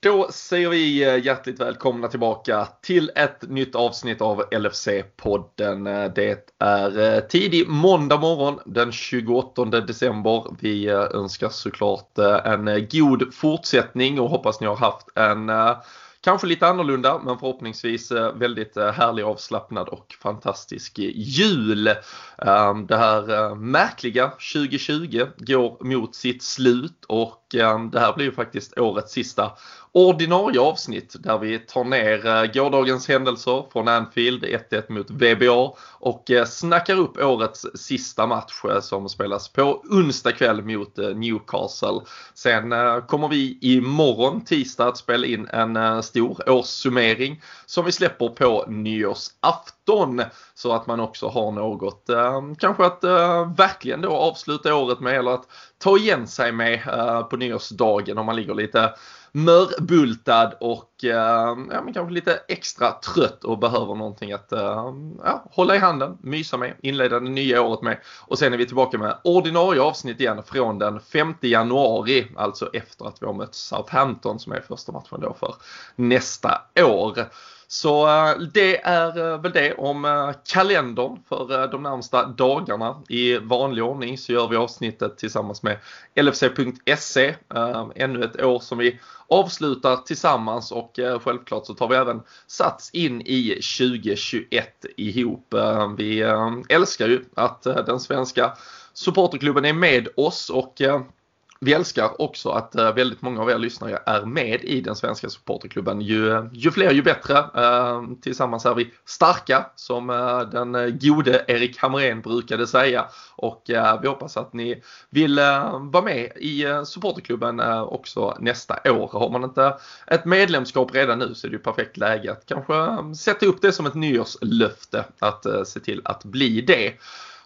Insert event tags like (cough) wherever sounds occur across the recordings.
Då säger vi eh, hjärtligt välkomna tillbaka till ett nytt avsnitt av LFC-podden. Eh, det är eh, tidig måndag morgon den 28 december. Vi önskar såklart en god fortsättning och hoppas ni har haft en Kanske lite annorlunda men förhoppningsvis väldigt härlig, avslappnad och fantastisk jul. Det här märkliga 2020 går mot sitt slut och Ehm, det här blir ju faktiskt årets sista ordinarie avsnitt där vi tar ner eh, gårdagens händelser från Anfield 1-1 mot VBA och eh, snackar upp årets sista match eh, som spelas på onsdag kväll mot Newcastle. Sen kommer vi imorgon tisdag att spela in en stor årssummering som vi släpper på nyårsafton så att man också har något ehm, kanske att verkligen då avsluta året med eller att ta igen sig med på nyårsdagen om man ligger lite mörbultad och eh, ja, men kanske lite extra trött och behöver någonting att eh, ja, hålla i handen, mysa med, inleda det nya året med. Och sen är vi tillbaka med ordinarie avsnitt igen från den 5 januari, alltså efter att vi har mött Southampton som är första matchen då för nästa år. Så eh, det är eh, väl det om eh, kalendern för de närmsta dagarna. I vanlig ordning så gör vi avsnittet tillsammans med LFC.se. Ännu ett år som vi avslutar tillsammans och självklart så tar vi även sats in i 2021 ihop. Vi älskar ju att den svenska supporterklubben är med oss och vi älskar också att eh, väldigt många av er lyssnare är med i den svenska supporterklubben. Ju, eh, ju fler ju bättre. Eh, tillsammans är vi starka som den gode Erik Hamrén brukade säga. Och vi hoppas att ni vill vara med i supporterklubben också nästa år. Har man inte ett medlemskap redan nu så är det ju perfekt läge att kanske sätta upp det som ett nyårslöfte att se till att bli det.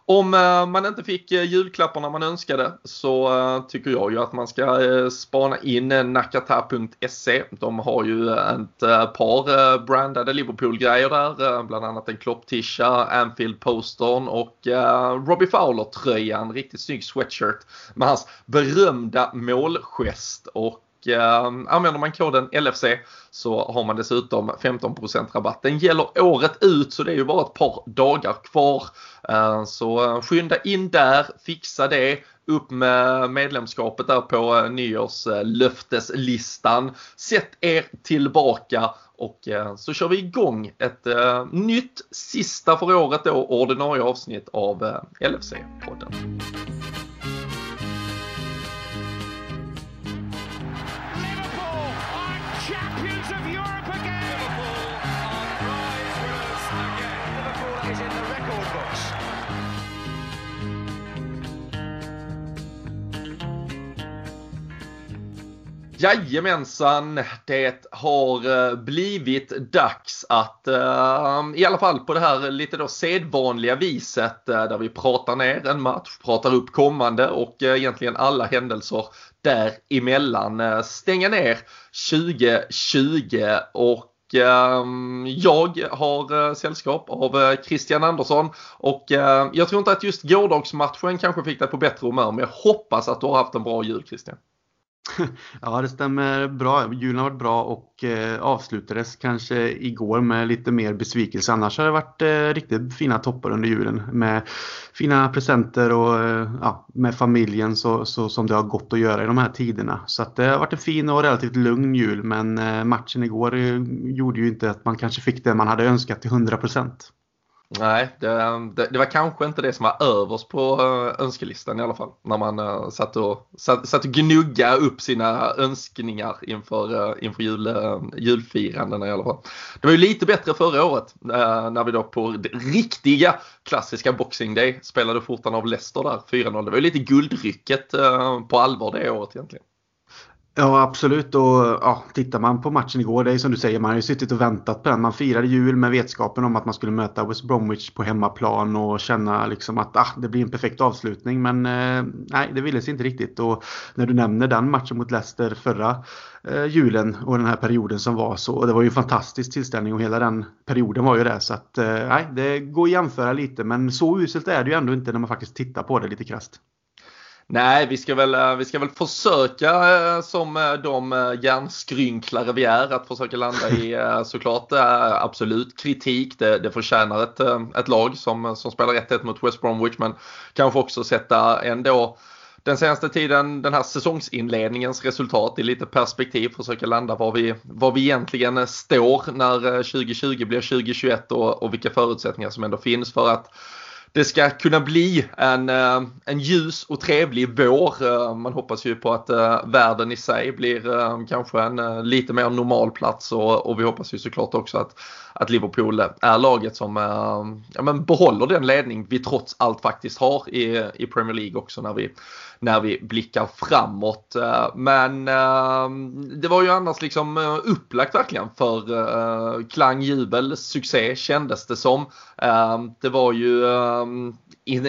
Om eh, man inte fick eh, julklapparna man önskade så eh, tycker jag ju att man ska spana in nakata.se. De har ju ett par brandade Liverpool-grejer där, bland annat en Klopp-tisha, Anfield-postern och Robbie Fowler-tröjan, riktigt snygg sweatshirt med hans berömda målgest och eh, använder man koden LFC så har man dessutom 15% rabatt. Den gäller året ut så det är ju bara ett par dagar kvar. Ehm, eh, så skynda in där, fixa det. Upp med medlemskapet där på eh, nyårslöfteslistan. Sätt er tillbaka och eh, så kör vi igång ett eh, nytt sista för året då ordinarie avsnitt av LFC-podden. Jajamensan, det har eh, blivit dags att eh, i alla fall på det här lite då sedvanliga viset eh, där vi pratar ner en match, pratar upp kommande och egentligen alla händelser däremellan stänga ner 2020 och jag har sällskap av Christian Andersson och jag tror inte att just gårdagsmatchen kanske fick dig på bättre humör men jag hoppas att du har haft en bra jul Christian. (laughs) Ja, det stämmer bra. Julen har varit bra och eh, avslutades kanske igår med lite mer besvikelse. Annars har det varit eh, riktigt fina toppar under julen med fina presenter och eh, ja, med familjen så, så, som det har gått att göra i de här tiderna. Så att det har varit en fin och relativt lugn jul men eh, matchen igår eh, gjorde ju inte att man kanske fick det man hade önskat till 100 procent. Nej, det, ehm, det, det, var kanske inte det som var överst på eh, önskelistan i alla fall. När man uh, satt, och, satt, satt och gnugga upp sina önskningar inför, uh, inför jul, ehm, uh, julfirandena i alla fall. Det var ju lite bättre förra året när vi då på riktiga klassiska Boxing Day spelade skjortan av Leicester där 4-0. Det var ju lite guldrycket på allvar det året egentligen. Ja absolut och ja, tittar man på matchen igår, det är som du säger, man har ju suttit och väntat på den. Man firade jul med vetskapen om att man skulle möta West Bromwich på hemmaplan och känna liksom att ah, det blir en perfekt avslutning. Men eh, nej, det ville sig inte riktigt. Och när du nämner den matchen mot Leicester förra eh, julen och den här perioden som var så, det var ju en fantastisk tillställning och hela den perioden var ju det. Så att eh, nej, det går att jämföra lite men så uselt är det ju ändå inte när man faktiskt tittar på det lite krasst. Nej, vi ska väl, eh, vi ska väl försöka eh, som eh, de hjärnskrynklare vi är att försöka landa i (laughs) såklart absolut kritik. Det, det förtjänar ett, ett lag som, som spelar 1-1 mot West Bromwich men kanske också sätta ändå den senaste tiden, den här säsongsinledningens resultat i lite perspektiv, försöka landa var vi, var vi egentligen står när 2020 blir 2021 och, och vilka förutsättningar som ändå finns för att det ska kunna bli en, eh, en ljus och trevlig vår. Eh, man hoppas ju på att eh, världen i sig blir kanske en lite mer normal plats och, och vi hoppas ju såklart också att, att Liverpool är laget som ja, men behåller den ledning vi trots allt faktiskt har i, i Premier League också när vi, när vi blickar framåt. Men det var ju annars liksom upplagt verkligen för klang, jubel, succé kändes det som. Det var ju Ehm,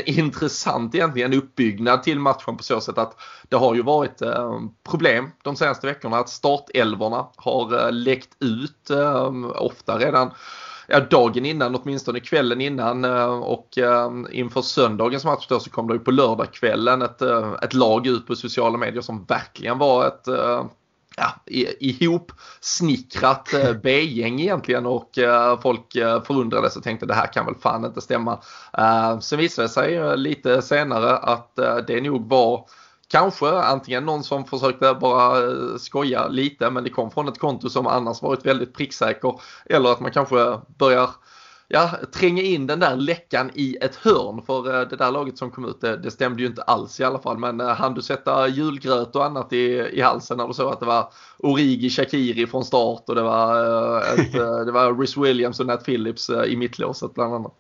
intressant egentligen uppbyggnad till matchen på så sätt att det har ju varit ehm, problem de senaste veckorna att startelvorna har eh, läckt ut ehm, ofta redan ja, dagen innan, åtminstone kvällen innan eh, och inför söndagens match då så kom det ju på lördagskvällen ett, eh, ett lag ut på sociala medier som verkligen var ett ja, ihop snickrat eh, (laughs) B-gäng egentligen och eh, folk eh, förundrades och tänkte det här kan väl fan inte stämma. Sen visade det sig lite senare att det nog var Kanske antingen någon som försökte bara skoja lite men det kom från ett konto som annars varit väldigt pricksäker. Eller att man kanske börjar ja, tränga in den där läckan i ett hörn för eh, det där laget som kom ut det, det stämde ju inte alls i alla fall men eh, hann du sätta julgröt och annat i, i halsen när du såg att det var Origi Shakiri från start och det var, eh, ett, (laughs) det var Rhys Williams och Nat Phillips i mittlåset bland annat.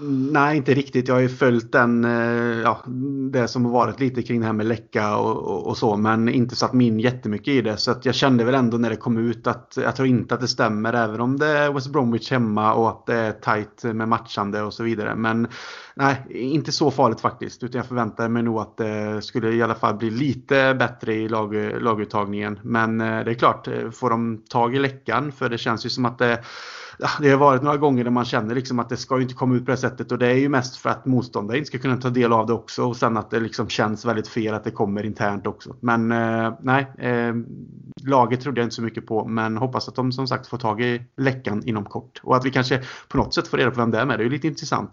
Nej, inte riktigt. Jag har ju följt den, eh, ja, det som har varit lite kring det här med läcka och, och, och, så, men inte satt min jättemycket i det. Så att jag kände väl ändå när det kom ut att jag tror inte att det stämmer, även om det är West Bromwich hemma och att det är tajt med matchande och så vidare. Men nej, inte så farligt faktiskt, utan jag förväntade mig nog att det skulle i alla fall bli lite bättre i lag, laguttagningen. Men eh, det är klart, eh, får de tag i läckan, för det känns ju som att det det har varit några gånger där man känner liksom att det ska inte komma ut på det sättet och det är ju mest för att motståndare inte ska kunna ta del av det också och sen att det liksom känns väldigt fel att det kommer internt också. Men eh, nej, eh, laget trodde jag inte så mycket på men hoppas att de som sagt får tag i läckan inom kort och att vi kanske på något sätt får reda på vem det är med. Det är ju lite intressant.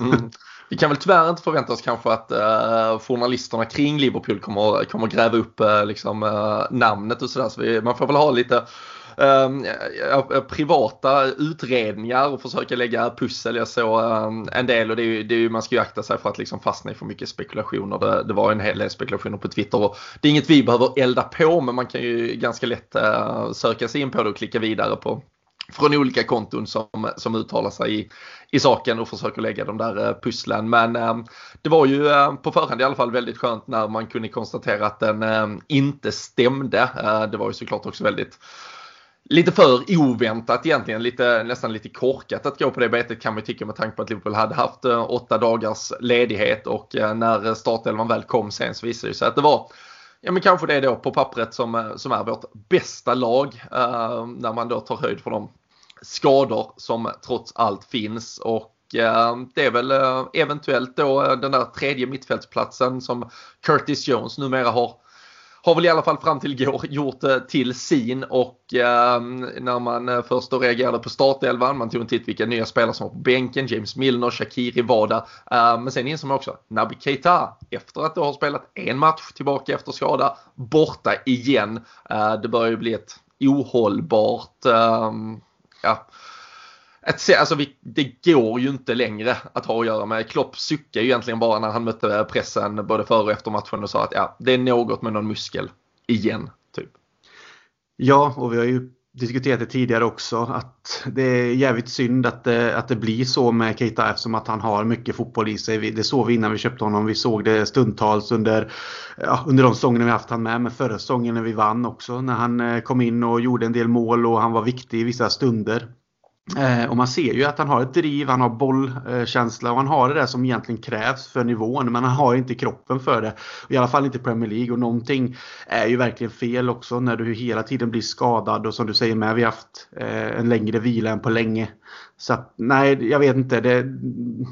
Mm. Vi kan väl tyvärr inte förvänta oss kanske att eh, journalisterna kring Liverpool kommer, kommer gräva upp eh, liksom, eh, namnet och sådär. Så vi, man får väl ha lite eh, privata utredningar och försöka lägga pussel. Jag såg ehm, en del och det är, ju, det är ju, man ska ju akta sig för att liksom fastna i för mycket spekulationer. Det, det, var en hel del spekulationer på Twitter och det är inget vi behöver elda på men man kan ju ganska lätt eh, söka sig in på det och klicka vidare på från olika konton som, som uttalar sig i, i saken och försöker lägga de där eh, pusslen. Men eh, det var ju eh, på förhand i alla fall väldigt skönt när man kunde konstatera att den eh, inte stämde. Eh, det var ju såklart också väldigt lite för oväntat egentligen, lite, nästan lite korkat att gå på det betet kan man tycka med tanke på att Liverpool hade haft eh, åtta dagars ledighet och eh, när startelvan väl kom sen så visade det sig att det var Ja men kanske det då på pappret som, eh, som är vårt bästa lag eh, när man då tar höjd för de skador som trots allt finns. Och eh, det är väl eh, eventuellt då den där tredje mittfältsplatsen som Curtis Jones numera har har väl i alla fall fram till igår gjort det till sin och eh, när man eh, först då reagerade på startelvan, man tog en titt vilka nya spelare som var på bänken, James Milner, Shakiri Wada. Eh, men sen insåg man också Nabi Keita efter att då ha spelat en match tillbaka efter skada, borta igen. Eh, det börjar ju bli ett ohållbart ehm, ja, ett, alltså vi, det går ju inte längre att ha att göra med. Klopp suckade ju egentligen bara när han mötte pressen både före och efter matchen och sa att ja, det är något med någon muskel igen. Typ. Ja, och vi har ju diskuterat det tidigare också att det är jävligt synd att det, att det blir så med Keita eftersom att han har mycket fotboll i sig. Det såg vi innan vi köpte honom. Vi såg det stundtals under, ja, under de säsongerna vi haft han med. Men förra säsongen när vi vann också. När han eh, kom in och gjorde en del mål och han var viktig i vissa stunder. Eh, och man ser ju att han har ett driv, han har bollkänsla och han har det där som egentligen krävs för nivån. Men han har inte kroppen för det. I alla fall inte Premier League. Och någonting är ju verkligen fel också när du hela tiden blir skadad. Och som du säger med, vi har haft eh, en längre vila än på länge. Så att, nej, jag vet inte. Det,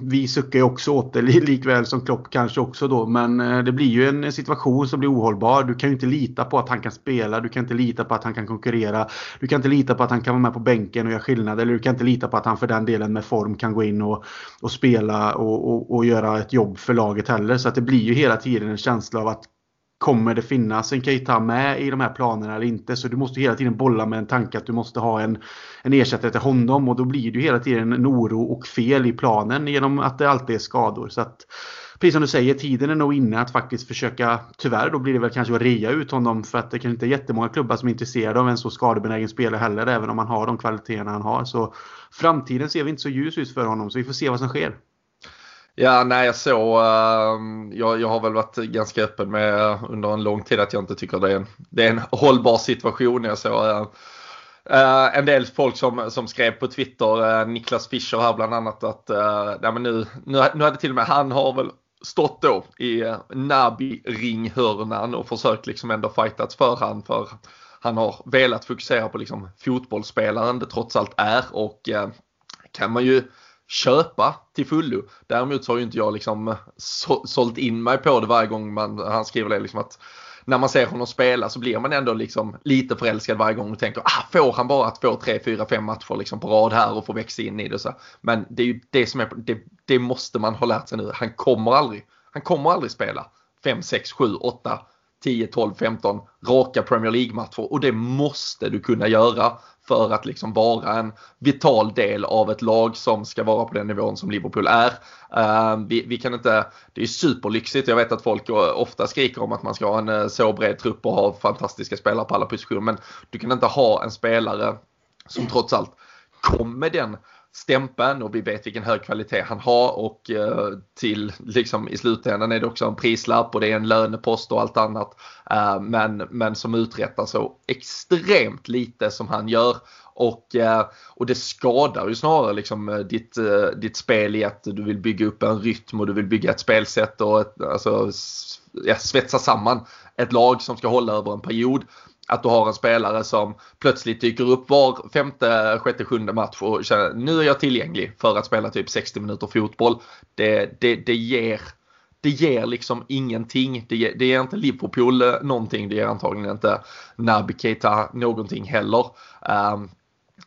vi suckar ju också åt det likväl som Klopp kanske också då. Men eh, det blir ju en situation som blir ohållbar. Du kan ju inte lita på att han kan spela. Du kan inte lita på att han kan konkurrera. Du kan inte lita på att han kan vara med på bänken och göra skillnad. Eller du kan inte lita på att han för den delen med form kan gå in och, och spela och, och, och göra ett jobb för laget heller. Så att det blir ju hela tiden en känsla av att Kommer det finnas en Keita med i de här planerna eller inte? Så du måste hela tiden bolla med en tanke att du måste ha en, en ersättare till honom och då blir det hela tiden en oro och fel i planen genom att det alltid är skador. Så att, precis som du säger, tiden är nog inne att faktiskt försöka, tyvärr då blir det väl kanske att rea ut honom för att det kan inte är jättemånga klubbar som är intresserade av en så skadebenägen spelare heller, även om han har de kvaliteterna han har. Så framtiden ser vi inte så ljus ut för honom, så vi får se vad som sker. Ja, nej, jag uh, jag, jag har väl varit ganska öppen med under en lång tid att jag inte tycker det är en, det är en hållbar situation. Jag såg uh, uh, en del folk som, som skrev på Twitter, uh, Niklas Fischer här bland annat, att uh, nej, men nu, nu, nu hade till och med han har väl stått då i uh, Nabi-ringhörnan och försökt liksom ändå fightats för han för han har velat fokusera på liksom fotbollsspelaren det trots allt är och kan man ju köpa till fullo. Däremot så har ju inte jag liksom eh, så, sålt in mig på det varje gång man, han skriver det liksom att när man ser honom spela så blir man ändå liksom lite förälskad varje gång och tänker ah, får han bara två, tre, fyra, fem matcher liksom på rad här och få växa in i det. Så. Men det är ju det som är, det, det måste man ha lärt sig nu. Han kommer aldrig, han kommer aldrig spela 5, 6, 7, 8 10, 12, 15 raka Premier League-matcher och det måste du kunna göra för att liksom vara en vital del av ett lag som ska vara på den nivån som Liverpool är. Ehm, vi, vi, kan inte, det är superlyxigt, jag vet att folk ofta skriker om att man ska ha en eh, så bred trupp och ha fantastiska spelare på alla positioner men du kan inte ha en spelare som trots allt kom med den stämpeln och vi vet vilken hög kvalitet han har och eh, till liksom i slutändan är det också en prislapp och det är en lönepost och allt annat. Eh, men, men som uträttar så extremt lite som han gör och, eh, och det skadar ju snarare liksom ditt, ditt spel i att du vill bygga upp en rytm och du vill bygga ett spelsätt och ett, alltså, ja, svetsa samman ett lag som ska hålla över en period att du har en spelare som plötsligt dyker upp var femte, sjätte, sjunde match och känner nu är jag tillgänglig för att spela typ 60 minuter fotboll. Det, det, det ger det ger liksom ingenting. Det ger, det ger inte Liverpool eh, någonting. Det ger antagligen inte Naby Keita någonting heller. Um,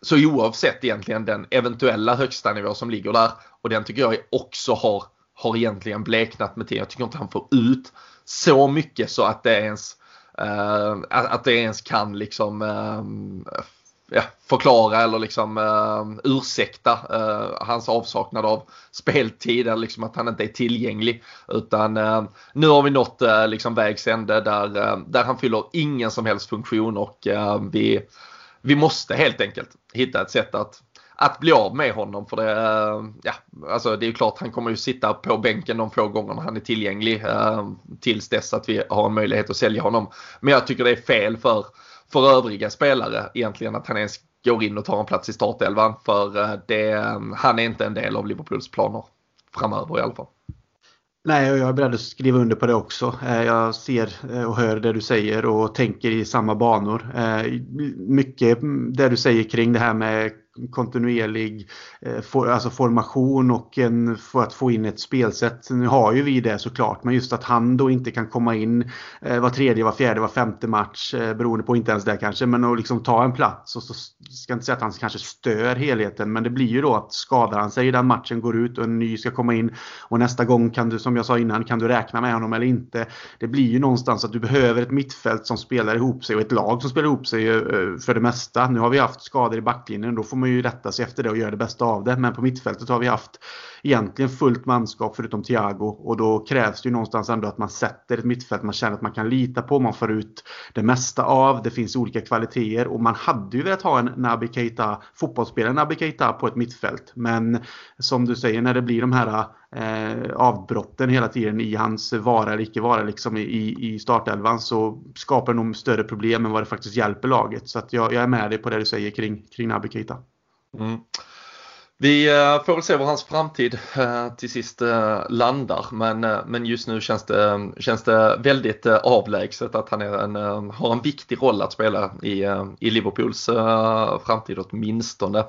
så oavsett egentligen den eventuella högsta nivå som ligger där och den tycker jag också har, har egentligen bleknat med tiden. Jag tycker inte han får ut så mycket så att det ens Eh, att, det ens kan liksom ehm, ja, förklara eller liksom ehm, ursäkta eh, hans avsaknad av speltid eller liksom att han inte är tillgänglig. Utan ehm, nu har vi nått eh, liksom vägs ände där, där han fyller ingen som helst funktion och vi, vi måste helt enkelt hitta ett sätt att att bli av med honom för det, eh, ja, alltså det är ju klart han kommer ju sitta på bänken de få gångerna han är tillgänglig eh, tills dess att vi har en möjlighet att sälja honom. Men jag tycker det är fel för, för övriga spelare egentligen att han ens går in och tar en plats i startelvan för eh, det, han är inte en del av Liverpools planer framöver i alla fall. Nej, jag är beredd att skriva under på det också. Jag ser och hör det du säger och tänker i samma banor. Mycket det du säger kring det här med kontinuerlig eh, for, alltså formation och en, för att få in ett spelsätt. Nu har ju vi det såklart, men just att han då inte kan komma in eh, var tredje, var fjärde, var femte match, eh, beroende på inte ens det kanske, men att liksom ta en plats och så ska inte säga att han kanske stör helheten, men det blir ju då att skadar han sig, i den matchen går ut och en ny ska komma in och nästa gång kan du, som jag sa innan, kan du räkna med honom eller inte. Det blir ju någonstans att du behöver ett mittfält som spelar ihop sig och ett lag som spelar ihop sig eh, för det mesta. Nu har vi haft skador i backlinjen, då får man man ju rätta sig efter det och göra det bästa av det. Men på mittfältet har vi haft egentligen fullt manskap förutom Thiago och då krävs det ju någonstans ändå att man sätter ett mittfält man känner att man kan lita på. Man får ut det mesta av. Det finns olika kvaliteter och man hade ju velat ha en Naby Keita, fotbollsspelare Naby Keita på ett mittfält. Men som du säger, när det blir de här eh, avbrotten hela tiden i hans vara eller icke vara liksom i, i startelvan så skapar det nog större problem än vad det faktiskt hjälper laget. Så att jag, jag är med dig på det du säger kring, kring Naby Keita. Mm. Vi eh, får väl se var hans framtid eh, till sist eh, landar men, men just nu känns det, känns det väldigt avlägset att han är en, har en viktig roll att spela i, i Liverpools framtid åtminstone.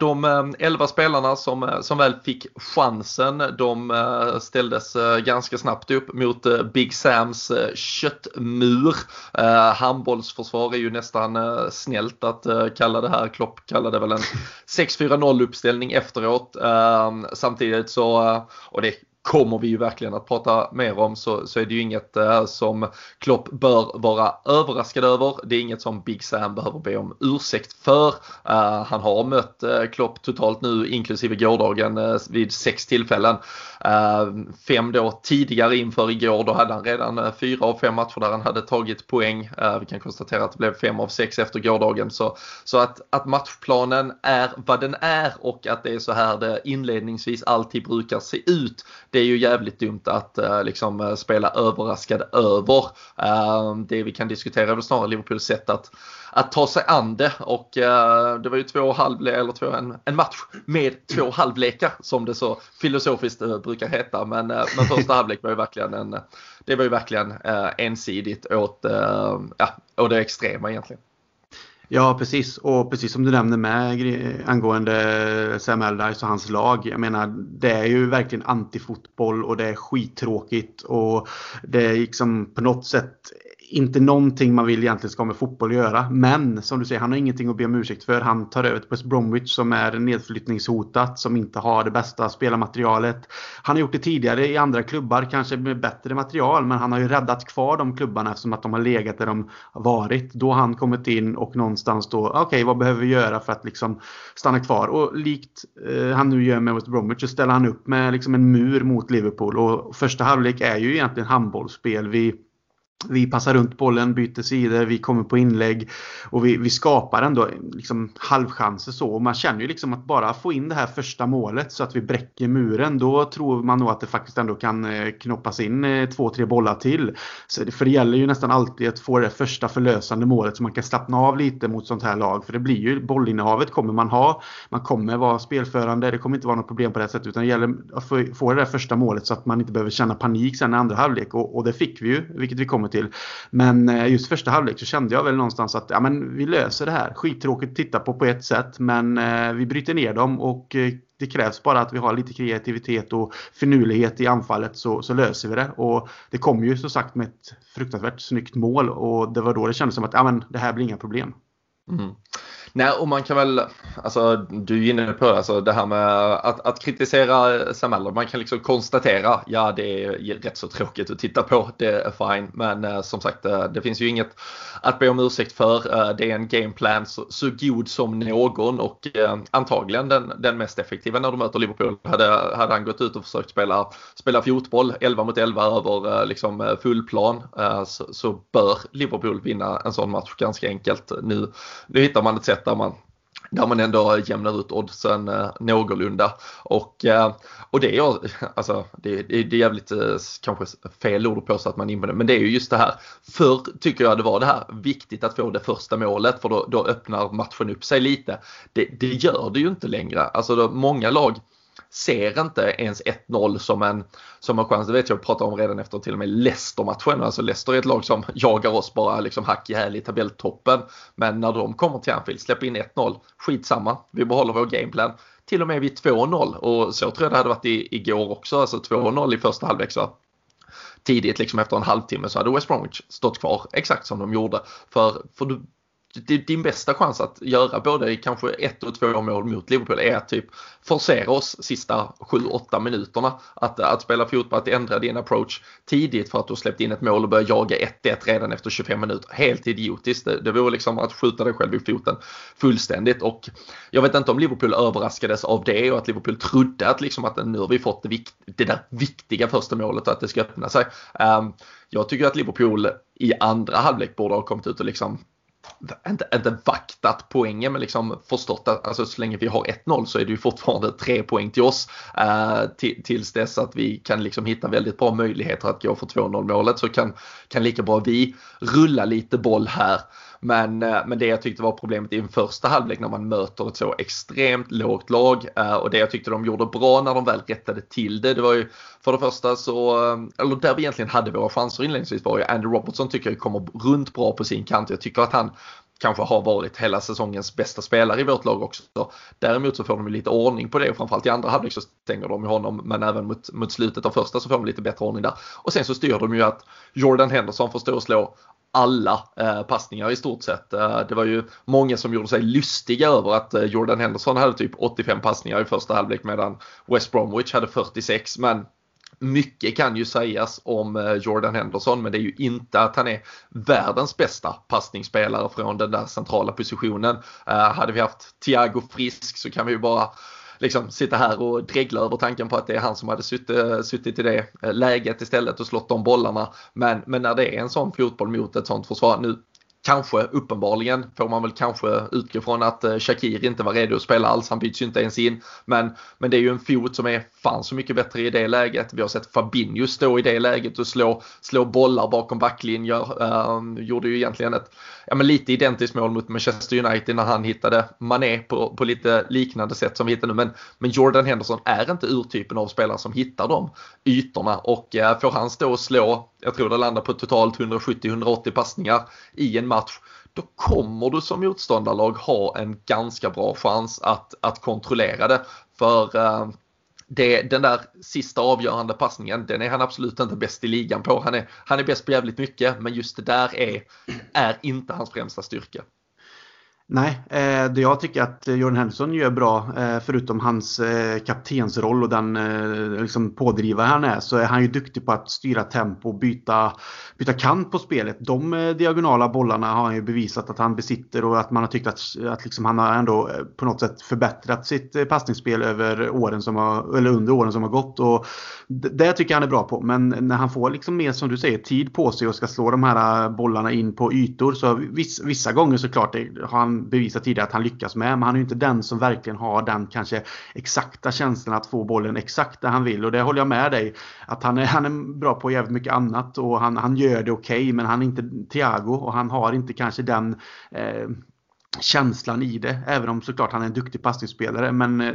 De elva spelarna som, som väl fick chansen de ställdes ganska snabbt upp mot Big Sams köttmur. Handbollsförsvar är ju nästan snällt att kalla det här. Klopp kallade väl en (laughs) 6-4-0 upp uppställning efteråt. Ehm, samtidigt så, eh, och det kommer vi ju verkligen att prata mer om så, så är det ju inget eh, som Klopp bör vara överraskad över. Det är inget som Big Sam behöver be om ursäkt för. Eh, han har mött eh, Klopp totalt nu inklusive gårdagen eh, vid sex tillfällen. Eh, fem då tidigare inför igår då hade han redan eh, fyra av fem matcher där han hade tagit poäng. Eh, vi kan konstatera att det blev fem av sex efter gårdagen så, så att, att matchplanen är vad den är och att det är så här det inledningsvis alltid brukar se ut. Det det är ju jävligt dumt att eh, liksom eh, spela överraskad över. Eh, det vi kan diskutera är väl snarare Liverpools sätt att att ta sig an det och uh, det var ju två halvle eller två, en, en match med två halvlekar som det så filosofiskt uh, brukar heta. Men, uh, men första halvlek var ju verkligen en, det var ju verkligen ensidigt åt, ja, åt det extrema egentligen. Ja precis och precis som du nämner med angående Sam Allardyce och hans lag. Jag menar det är ju verkligen antifotboll och det är skittråkigt och det är liksom på något sätt inte någonting man vill egentligen ska med fotboll att göra. Men som du säger, han har ingenting att be om ursäkt för. Han tar över till West Bromwich som är nedflyttningshotat, som inte har det bästa spelarmaterialet. Han har gjort det tidigare i andra klubbar, kanske med bättre material, men han har ju räddat kvar de klubbarna eftersom att de har legat där de varit. Då har han kommit in och någonstans då, okej okay, vad behöver vi göra för att liksom stanna kvar? Och likt eh, han nu gör med West Bromwich så ställer han upp med liksom en mur mot Liverpool och första halvlek är ju egentligen handbollsspel. Vi vi passar runt bollen, byter sidor, vi kommer på inlägg och vi, vi skapar ändå liksom halvchanser så. Och man känner ju liksom att bara få in det här första målet så att vi bräcker muren, då tror man nog att det faktiskt ändå kan eh, knoppas in eh, två, tre bollar till. Så för det gäller ju nästan alltid att få det första förlösande målet så man kan slappna av lite mot sånt här lag. För det blir ju, bollinnehavet kommer man ha, man kommer vara spelförande, det kommer inte vara något problem på det sättet utan det gäller att få, få det där första målet så att man inte behöver känna panik sen i andra halvlek. Och, och det fick vi ju, vilket vi kommer kommer till. Men eh, just första halvlek så kände jag väl någonstans att ja, men vi löser det här. Skittråkigt att titta på på ett sätt men eh, vi bryter ner dem och eh, det krävs bara att vi har lite kreativitet och finurlighet i anfallet så, så, löser vi det. Och det kom ju som sagt med ett fruktansvärt snyggt mål och det var då det kändes som att ja, men det här blir inga problem. Mm. Nej, och man kan väl, alltså du är inne på alltså, det här med att, att kritisera Sam Man kan liksom konstatera, ja det är rätt så tråkigt att titta på, det är fine. Men eh, som sagt, eh, det finns ju inget att be om ursäkt för. Eh, det är en gameplan så, så god som någon och eh, antagligen den, den mest effektiva när de möter Liverpool. Hade, hade han gått ut och försökt spela, spela fotboll 11 mot 11 över eh, liksom, eh, full plan eh, så, så bör Liverpool vinna en sån match ganska enkelt. Nu, nu hittar man ett sätt där man där man ändå jämnar ut oddsen eh, någorlunda. Och, eh, och det är alltså, det, det, det är jävligt eh, kanske fel ord att påstå att man invänder, men det är ju just det här. Förr tycker jag det var det här viktigt att få det första målet för då, då öppnar matchen upp sig lite. Det, det gör det ju inte längre. Alltså då, många lag ser inte ens 1-0 som en, som en chans. Det vet jag pratade om redan efter till och med Leicester-matchen. Alltså Leicester är ett lag som (laughs) jagar oss bara liksom hack i häl i tabelltoppen. Men när de kommer till Anfield, släpper in 1-0, skitsamma. Vi behåller vår gameplan. Till och med vid 2-0 och så tror jag det hade varit i, igår också. Alltså 2-0 i första halvlek så tidigt liksom efter en halvtimme så hade West Bromwich stått kvar exakt som de gjorde. För, för du, din bästa chans att göra både kanske ett och två mål mot Liverpool är att typ forcera oss sista 7-8 minuterna. Att, att spela fotboll, att ändra din approach tidigt för att du släppt in ett mål och börja jaga 1-1 redan efter 25 minuter. Helt idiotiskt. Det, det vore liksom att skjuta dig själv i foten fullständigt och jag vet inte om Liverpool överraskades av det och att Liverpool trodde att liksom att nu har vi fått det, det där viktiga första målet och att det ska öppna sig. Um, jag tycker att Liverpool i andra halvlek borde ha kommit ut och liksom inte, inte vaktat poängen men liksom förstått att alltså, så länge vi har 1-0 så är det ju fortfarande tre poäng till oss. Eh, tills dess att vi kan liksom hitta väldigt bra möjligheter att gå för 2-0 målet så kan, kan lika bra vi rulla lite boll här. Men, eh, men det jag tyckte var problemet i en första halvlek när man möter ett så extremt lågt lag eh, och det jag tyckte de gjorde bra när de väl rättade till det, det var ju för det första så, eh, eller där vi egentligen hade våra chanser inledningsvis var ju Andy Robertson tycker jag kommer runt bra på sin kant. Jag tycker att han kanske har varit hela säsongens bästa spelare i vårt lag också. Däremot så får de lite ordning på det och framförallt i andra halvlek så stänger de ju honom men även mot, mot slutet av första så får de lite bättre ordning där. Och sen så styr de ju att Jordan Henderson får stå och slå alla eh, passningar i stort sett. Eh, det var ju många som gjorde sig lustiga över att eh, Jordan Henderson hade typ 85 passningar i första halvlek medan West Bromwich hade 46 men mycket kan ju sägas om Jordan Henderson men det är ju inte att han är världens bästa passningsspelare från den där centrala positionen. Hade vi haft Thiago Frisk så kan vi ju bara liksom sitta här och dregla över tanken på att det är han som hade suttit, eh, suttit i det eh, läget istället och slått de bollarna. Men, men när det är en sån fotboll mot ett sånt försvar, nu Kanske, uppenbarligen, får man väl kanske utgå från att eh, Shakir inte var redo att spela alls. Han byts ju inte ens in. Men, men det är ju en fot som är fan så mycket bättre i det läget. Vi har sett Fabinho stå i det läget och slå, slå bollar bakom backlinjer. Um, gjorde ju egentligen ett ja, men lite identiskt mål mot Manchester United när han hittade Mané på, på lite liknande sätt som vi hittar nu. Men, men Jordan Henderson är inte urtypen av spelare som hittar de ytorna och uh, får han stå och slå, jag tror det landar på totalt 170-180 passningar i en match då kommer du som motståndarlag ha en ganska bra chans att, att kontrollera det. För uh, det, den där sista avgörande passningen, den är han absolut inte bäst i ligan på. Han är, han är bäst på jävligt mycket, men just det där är, är inte hans främsta styrka. Nej, eh, det jag tycker att Jordan Henderson gör bra, eh, förutom hans eh, kaptensroll och den eh, liksom pådrivare han är, så är han ju duktig på att styra tempo och byta, byta kant på spelet. De eh, diagonala bollarna har han ju bevisat att han besitter och att man har tyckt att, att liksom han har ändå eh, på något sätt förbättrat sitt eh, passningsspel över åren som har, eller under åren som har gått. Och det tycker jag han är bra på. Men när han får liksom mer, som du säger, tid på sig och ska slå de här eh, bollarna in på ytor så vissa, vissa gånger såklart eh, har han bevisat tidigare att han lyckas med. Men han är ju inte den som verkligen har den kanske exakta känslan att få bollen exakt där han vill. Och det håller jag med dig. Att han är, han är bra på jävligt mycket annat och han, han gör det okej. Okay, men han är inte Thiago och han har inte kanske den eh, känslan i det. Även om såklart han är en duktig passningsspelare. Men eh,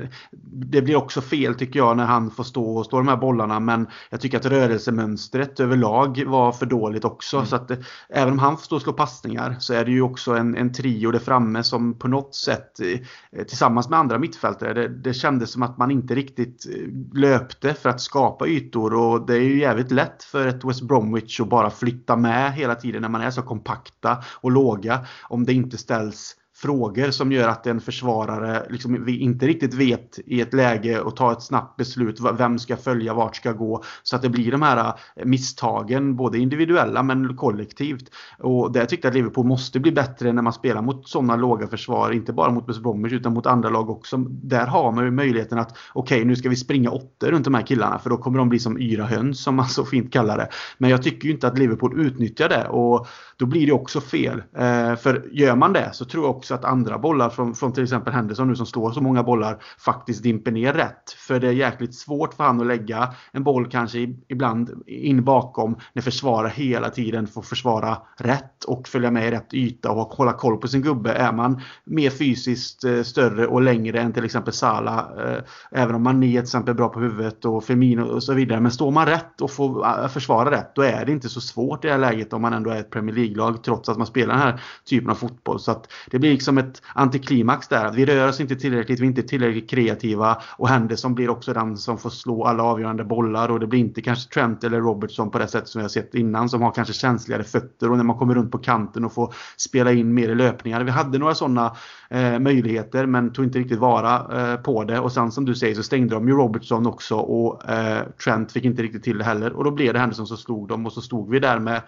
det blir också fel tycker jag när han får stå och slå de här bollarna. Men jag tycker att rörelsemönstret överlag var för dåligt också. Mm. Så att eh, även om han får stå och slå passningar så är det ju också en, en trio där framme som på något sätt eh, tillsammans med andra mittfältare. Det, det kändes som att man inte riktigt löpte för att skapa ytor. Och det är ju jävligt lätt för ett West Bromwich att bara flytta med hela tiden när man är så kompakta och låga. Om det inte ställs frågor som gör att en försvarare liksom inte riktigt vet i ett läge och ta ett snabbt beslut. Vem ska följa, vart ska gå? Så att det blir de här eh, misstagen, både individuella men kollektivt. Och där tyckte jag att Liverpool måste bli bättre när man spelar mot sådana låga försvar. Inte bara mot West Bromwich utan mot andra lag också. Där har man ju möjligheten att okej, okay, nu ska vi springa åtta runt de här killarna för då kommer de bli som yra höns som man så fint kallar det. Men jag tycker ju inte att Liverpool utnyttjar det och då blir det också fel. Eh, för gör man det så tror jag också att andra bollar från, från till exempel Henderson nu som slår så många bollar faktiskt dimper ner rätt. För det är jäkligt svårt för han att lägga en boll kanske ibland in bakom när försvara hela tiden får försvara rätt och följa med i rätt yta och hålla koll på sin gubbe. Är man mer fysiskt eh, större och längre än till exempel Sala, eh, även om man är till exempel bra på huvudet och Firmino och så vidare. Men står man rätt och får eh, försvara rätt, då är det inte så svårt i det här läget om man ändå är ett Premier League-lag trots att man spelar den här typen av fotboll. Så att det blir liksom ett antiklimax där. Att vi rör oss inte tillräckligt, vi är inte tillräckligt kreativa och Henderson blir också den som får slå alla avgörande bollar och det blir inte kanske Trent eller Robertson på det sätt som vi har sett innan som har kanske känsligare fötter och när man kommer runt på kanten och får spela in mer i löpningar. Vi hade några sådana eh, möjligheter men tog inte riktigt vara eh, på det och sen som du säger så stängde de ju Robertson också och eh, Trent fick inte riktigt till det heller och då blev det Henderson som slog dem och så stod vi där med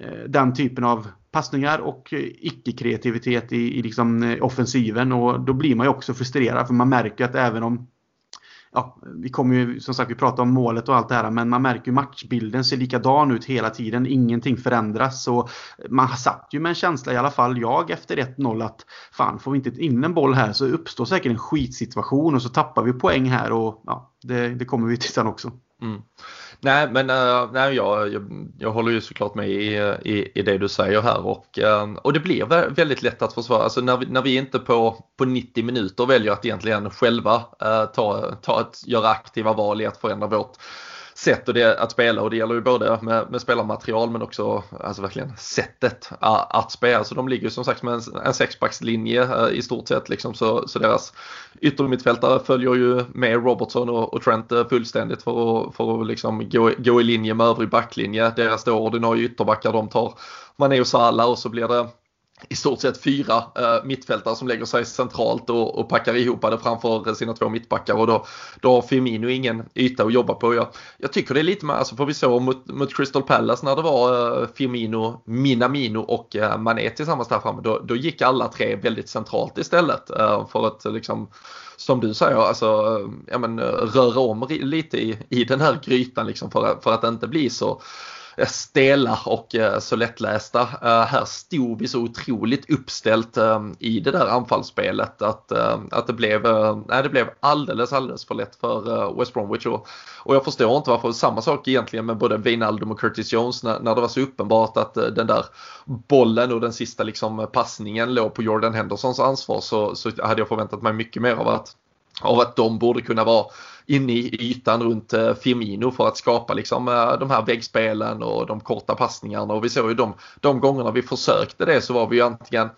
Eh, den typen av passningar och eh, icke-kreativitet i, i liksom eh, offensiven och då blir man ju också frustrerad för man märker att även om ja, vi kommer ju som sagt, vi pratar om målet och allt det här, men man märker ju matchbilden ser likadan ut hela tiden. Ingenting förändras och man satt ju med en känsla, i alla fall jag efter 1-0 att fan, får vi inte in en boll här så uppstår säkert en skitsituation och så tappar vi poäng här och ja, det, det kommer vi till sen också. Mm. Nej, men uh, nej, jag, jag, jag, håller ju såklart med i, i, i det du säger här och, uh, och det blir väldigt lätt att försvara. Alltså när vi, när vi inte på, på 90 minuter väljer att egentligen själva uh, ta, ta ett, göra aktiva val i att förändra vårt sätt och det, att spela och det gäller ju både med, med spelarmaterial men också alltså verkligen sättet att, att spela. Så de ligger som sagt med en, en sexbackslinje eh, i stort sett liksom så, så deras yttermittfältare följer ju med Robertson och, och Trent eh, fullständigt för att, för att liksom gå, gå i linje med övrig backlinje. Deras då ordinarie ytterbackar de tar Mané och Salah och så blir det i stort sett fyra eh, mittfältare som lägger sig centralt och, och packar ihop det framför sina två mittbackar och då, då har Firmino ingen yta att jobba på. Jag, jag tycker det är lite mer, alltså för vi såg mot, mot Crystal Palace när det var eh, Firmino, Minamino och eh, Mané tillsammans där framme, då, då gick alla tre väldigt centralt istället eh, för att liksom som du säger, alltså, eh, ja, men, eh, röra om lite i, i den här grytan liksom för, för att det inte blir så Eh, stela och eh, så lättlästa. Eh, här stod vi så otroligt uppställt i det där anfallsspelet att, att det, blev, nej, det blev alldeles, alldeles för lätt för West Bromwich. Och, och jag förstår inte varför, samma sak egentligen med både Wijnaldum och Curtis Jones när, när det var så uppenbart att den där bollen och den sista liksom passningen låg på Jordan Hendersons ansvar så, så hade jag förväntat mig mycket mer av att av att de borde kunna vara inne i ytan runt eh, Firmino för att skapa liksom eh, de här väggspelen och de korta passningarna. Och vi såg ju de, de gångerna vi försökte det så var vi ju antingen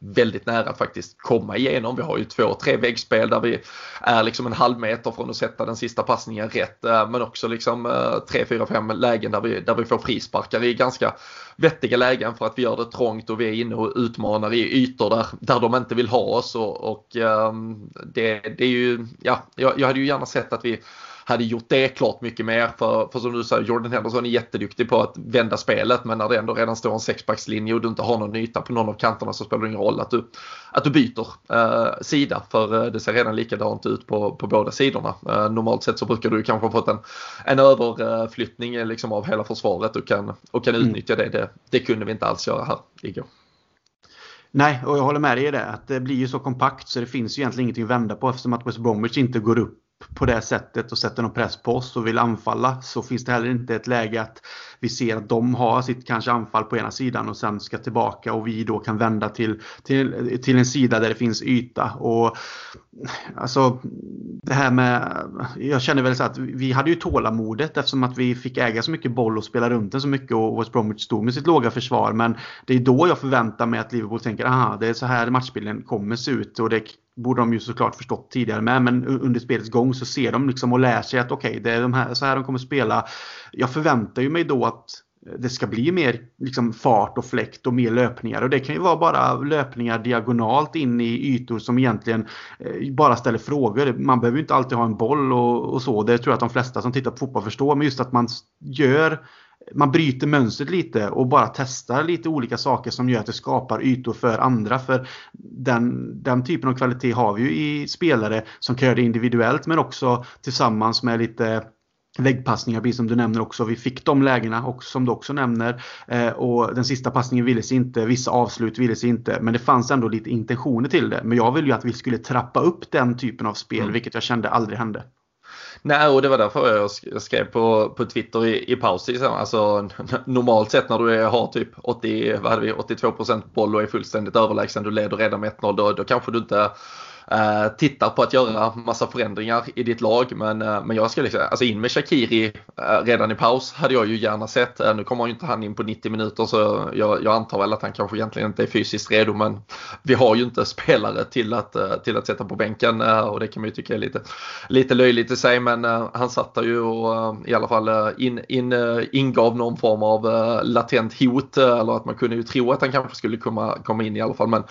väldigt nära att faktiskt komma igenom. Vi har ju två, tre väggspel där vi är liksom en halv meter från att sätta den sista passningen rätt. Eh, men också liksom eh, tre, fyra, fem lägen där vi, där vi får frisparkar i ganska vettiga lägen för att vi gör det trångt och vi är inne och utmanar i ytor där, där de inte vill ha oss. Och, och ehm, det, det är ju, ja, jag, jag hade ju gärna sett att vi hade gjort det klart mycket mer. För, för som du säger, Jordan Henderson är jätteduktig på att vända spelet men när det ändå redan står en sexbackslinje och du inte har någon yta på någon av kanterna så spelar det ingen roll att du, att du byter eh, sida för eh, det ser redan likadant ut på, på båda sidorna. Eh, normalt sett så brukar du kanske ha fått en, en överflyttning eh, liksom av hela försvaret och kan, och kan mm. utnyttja det. det. Det kunde vi inte alls göra här igår. Nej, och jag håller med dig i det. Att det blir ju så kompakt så det finns ju egentligen ingenting att vända på eftersom att West Bromwich inte går upp på det sättet och sätter någon press på oss och vill anfalla så finns det heller inte ett läge att vi ser att de har sitt kanske anfall på ena sidan och sen ska tillbaka och vi då kan vända till, till, till en sida där det finns yta. Och alltså det här med, jag känner väl så att vi hade ju tålamodet eftersom att vi fick äga så mycket boll och spela runt den så mycket och West Bromwich stod med sitt låga försvar. Men det är då jag förväntar mig att Liverpool tänker, aha, det är så här matchbilden kommer se ut och det borde de ju såklart förstått tidigare med, men under spelets gång så ser de liksom och lär sig att okej, okay, det är de här, så här de kommer spela. Jag förväntar ju mig då att det ska bli mer liksom, fart och fläkt och mer löpningar. Och det kan ju vara bara löpningar diagonalt in i ytor som egentligen eh, bara ställer frågor. Man behöver ju inte alltid ha en boll och, och, så. Det tror jag att de flesta som tittar på fotboll förstår. Men just att man gör man bryter mönstret lite och bara testar lite olika saker som gör att det skapar ytor för andra. För den, den typen av kvalitet har vi ju i spelare som kan göra det individuellt men också tillsammans med lite väggpassningar, precis som du nämner också. Vi fick de lägena och som du också nämner. Eh, och den sista passningen ville sig inte, vissa avslut ville sig inte. Men det fanns ändå lite intentioner till det. Men jag ville ju att vi skulle trappa upp den typen av spel, mm. vilket jag kände aldrig hände. Nej, och det var därför jag skrev på, på Twitter i, i paus. Alltså, normalt sett när du har typ 80, vad hade vi, 82% boll och är fullständigt överlägsen, du leder redan med 1-0, då, då kanske du inte eh, tittar på att göra massa förändringar i ditt lag. Men, eh, men jag ska liksom, alltså in med Shakiri eh, redan i paus hade jag ju gärna sett. Eh, nu kommer ju inte han in på 90 minuter så jag, jag, antar väl att han kanske egentligen inte är fysiskt redo. Men vi har ju inte spelare till att, eh, till att sätta på bänken eh, och det kan man ju tycka är lite, lite löjligt i sig. Men han satt där ju och i alla fall in, in, ingav någon form av latent hot eller att man kunde ju tro att han kanske skulle komma, komma in i alla fall. Men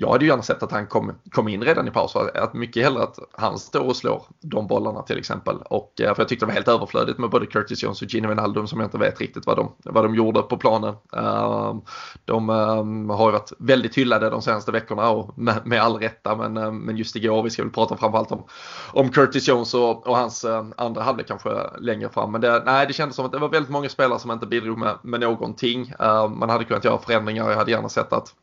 jag hade ju gärna sett att han kom, kom in redan i paus. Att mycket hellre att han står och slår de bollarna till exempel. Och, eh, för jag tyckte det var helt överflödigt med både Curtis Jones och Gino Wijnaldum som jag inte vet riktigt vad de, vad de gjorde på planen. Ehm, de ehm, har ju varit väldigt hyllade de senaste veckorna och med, med all rätta men, ehm, men just igår, vi ska väl prata framförallt om, om Curtis Jones och, och hans eh, andra halvlek kanske längre fram. Men det, nej, det kändes som att det var väldigt många spelare som inte bidrog med, med någonting. man hade kunnat göra förändringar, jag hade gärna sett att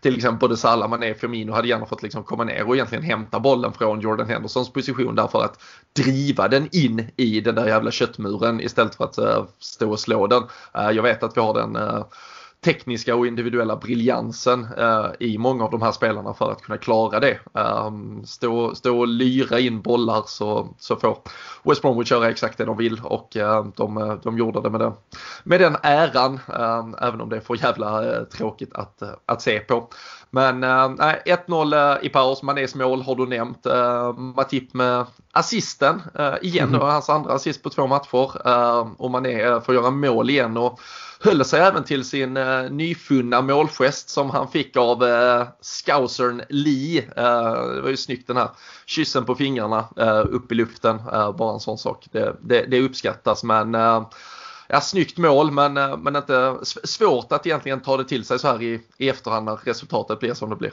till exempel både Salah, Mané, Firmino hade gärna fått liksom komma ner och egentligen hämta bollen från Jordan Hendersons position där för att driva den in i den där jävla köttmuren istället för att eh, stå och slå den. Eh, jag vet att vi har den eh, tekniska och individuella briljansen eh, i många av de här spelarna för att kunna klara det. Eh, stå, stå och lyra in bollar så, så får West Bromwich göra exakt det de vill och eh, de, eh, de gjorde det med den, med den äran eh, även om det är för jävla eh, tråkigt att, eh, att se på. Men äh, 1-0 i paus, Manés mål har du nämnt. Äh, Matip med assisten äh, igen, mm. hans andra assist på två matcher. Äh, och Mané får göra mål igen. Och höll sig även till sin eh, nyfunna målgest som han fick av eh, Scousern Lee. Eh, det var ju snyggt den här kyssen på fingrarna eh, upp i luften. Eh, bara en sån sak. Det, det, det uppskattas men eh, ja, snyggt mål men, eh, men inte svårt att egentligen ta det till sig så här i, i efterhand när resultatet blir som det blir.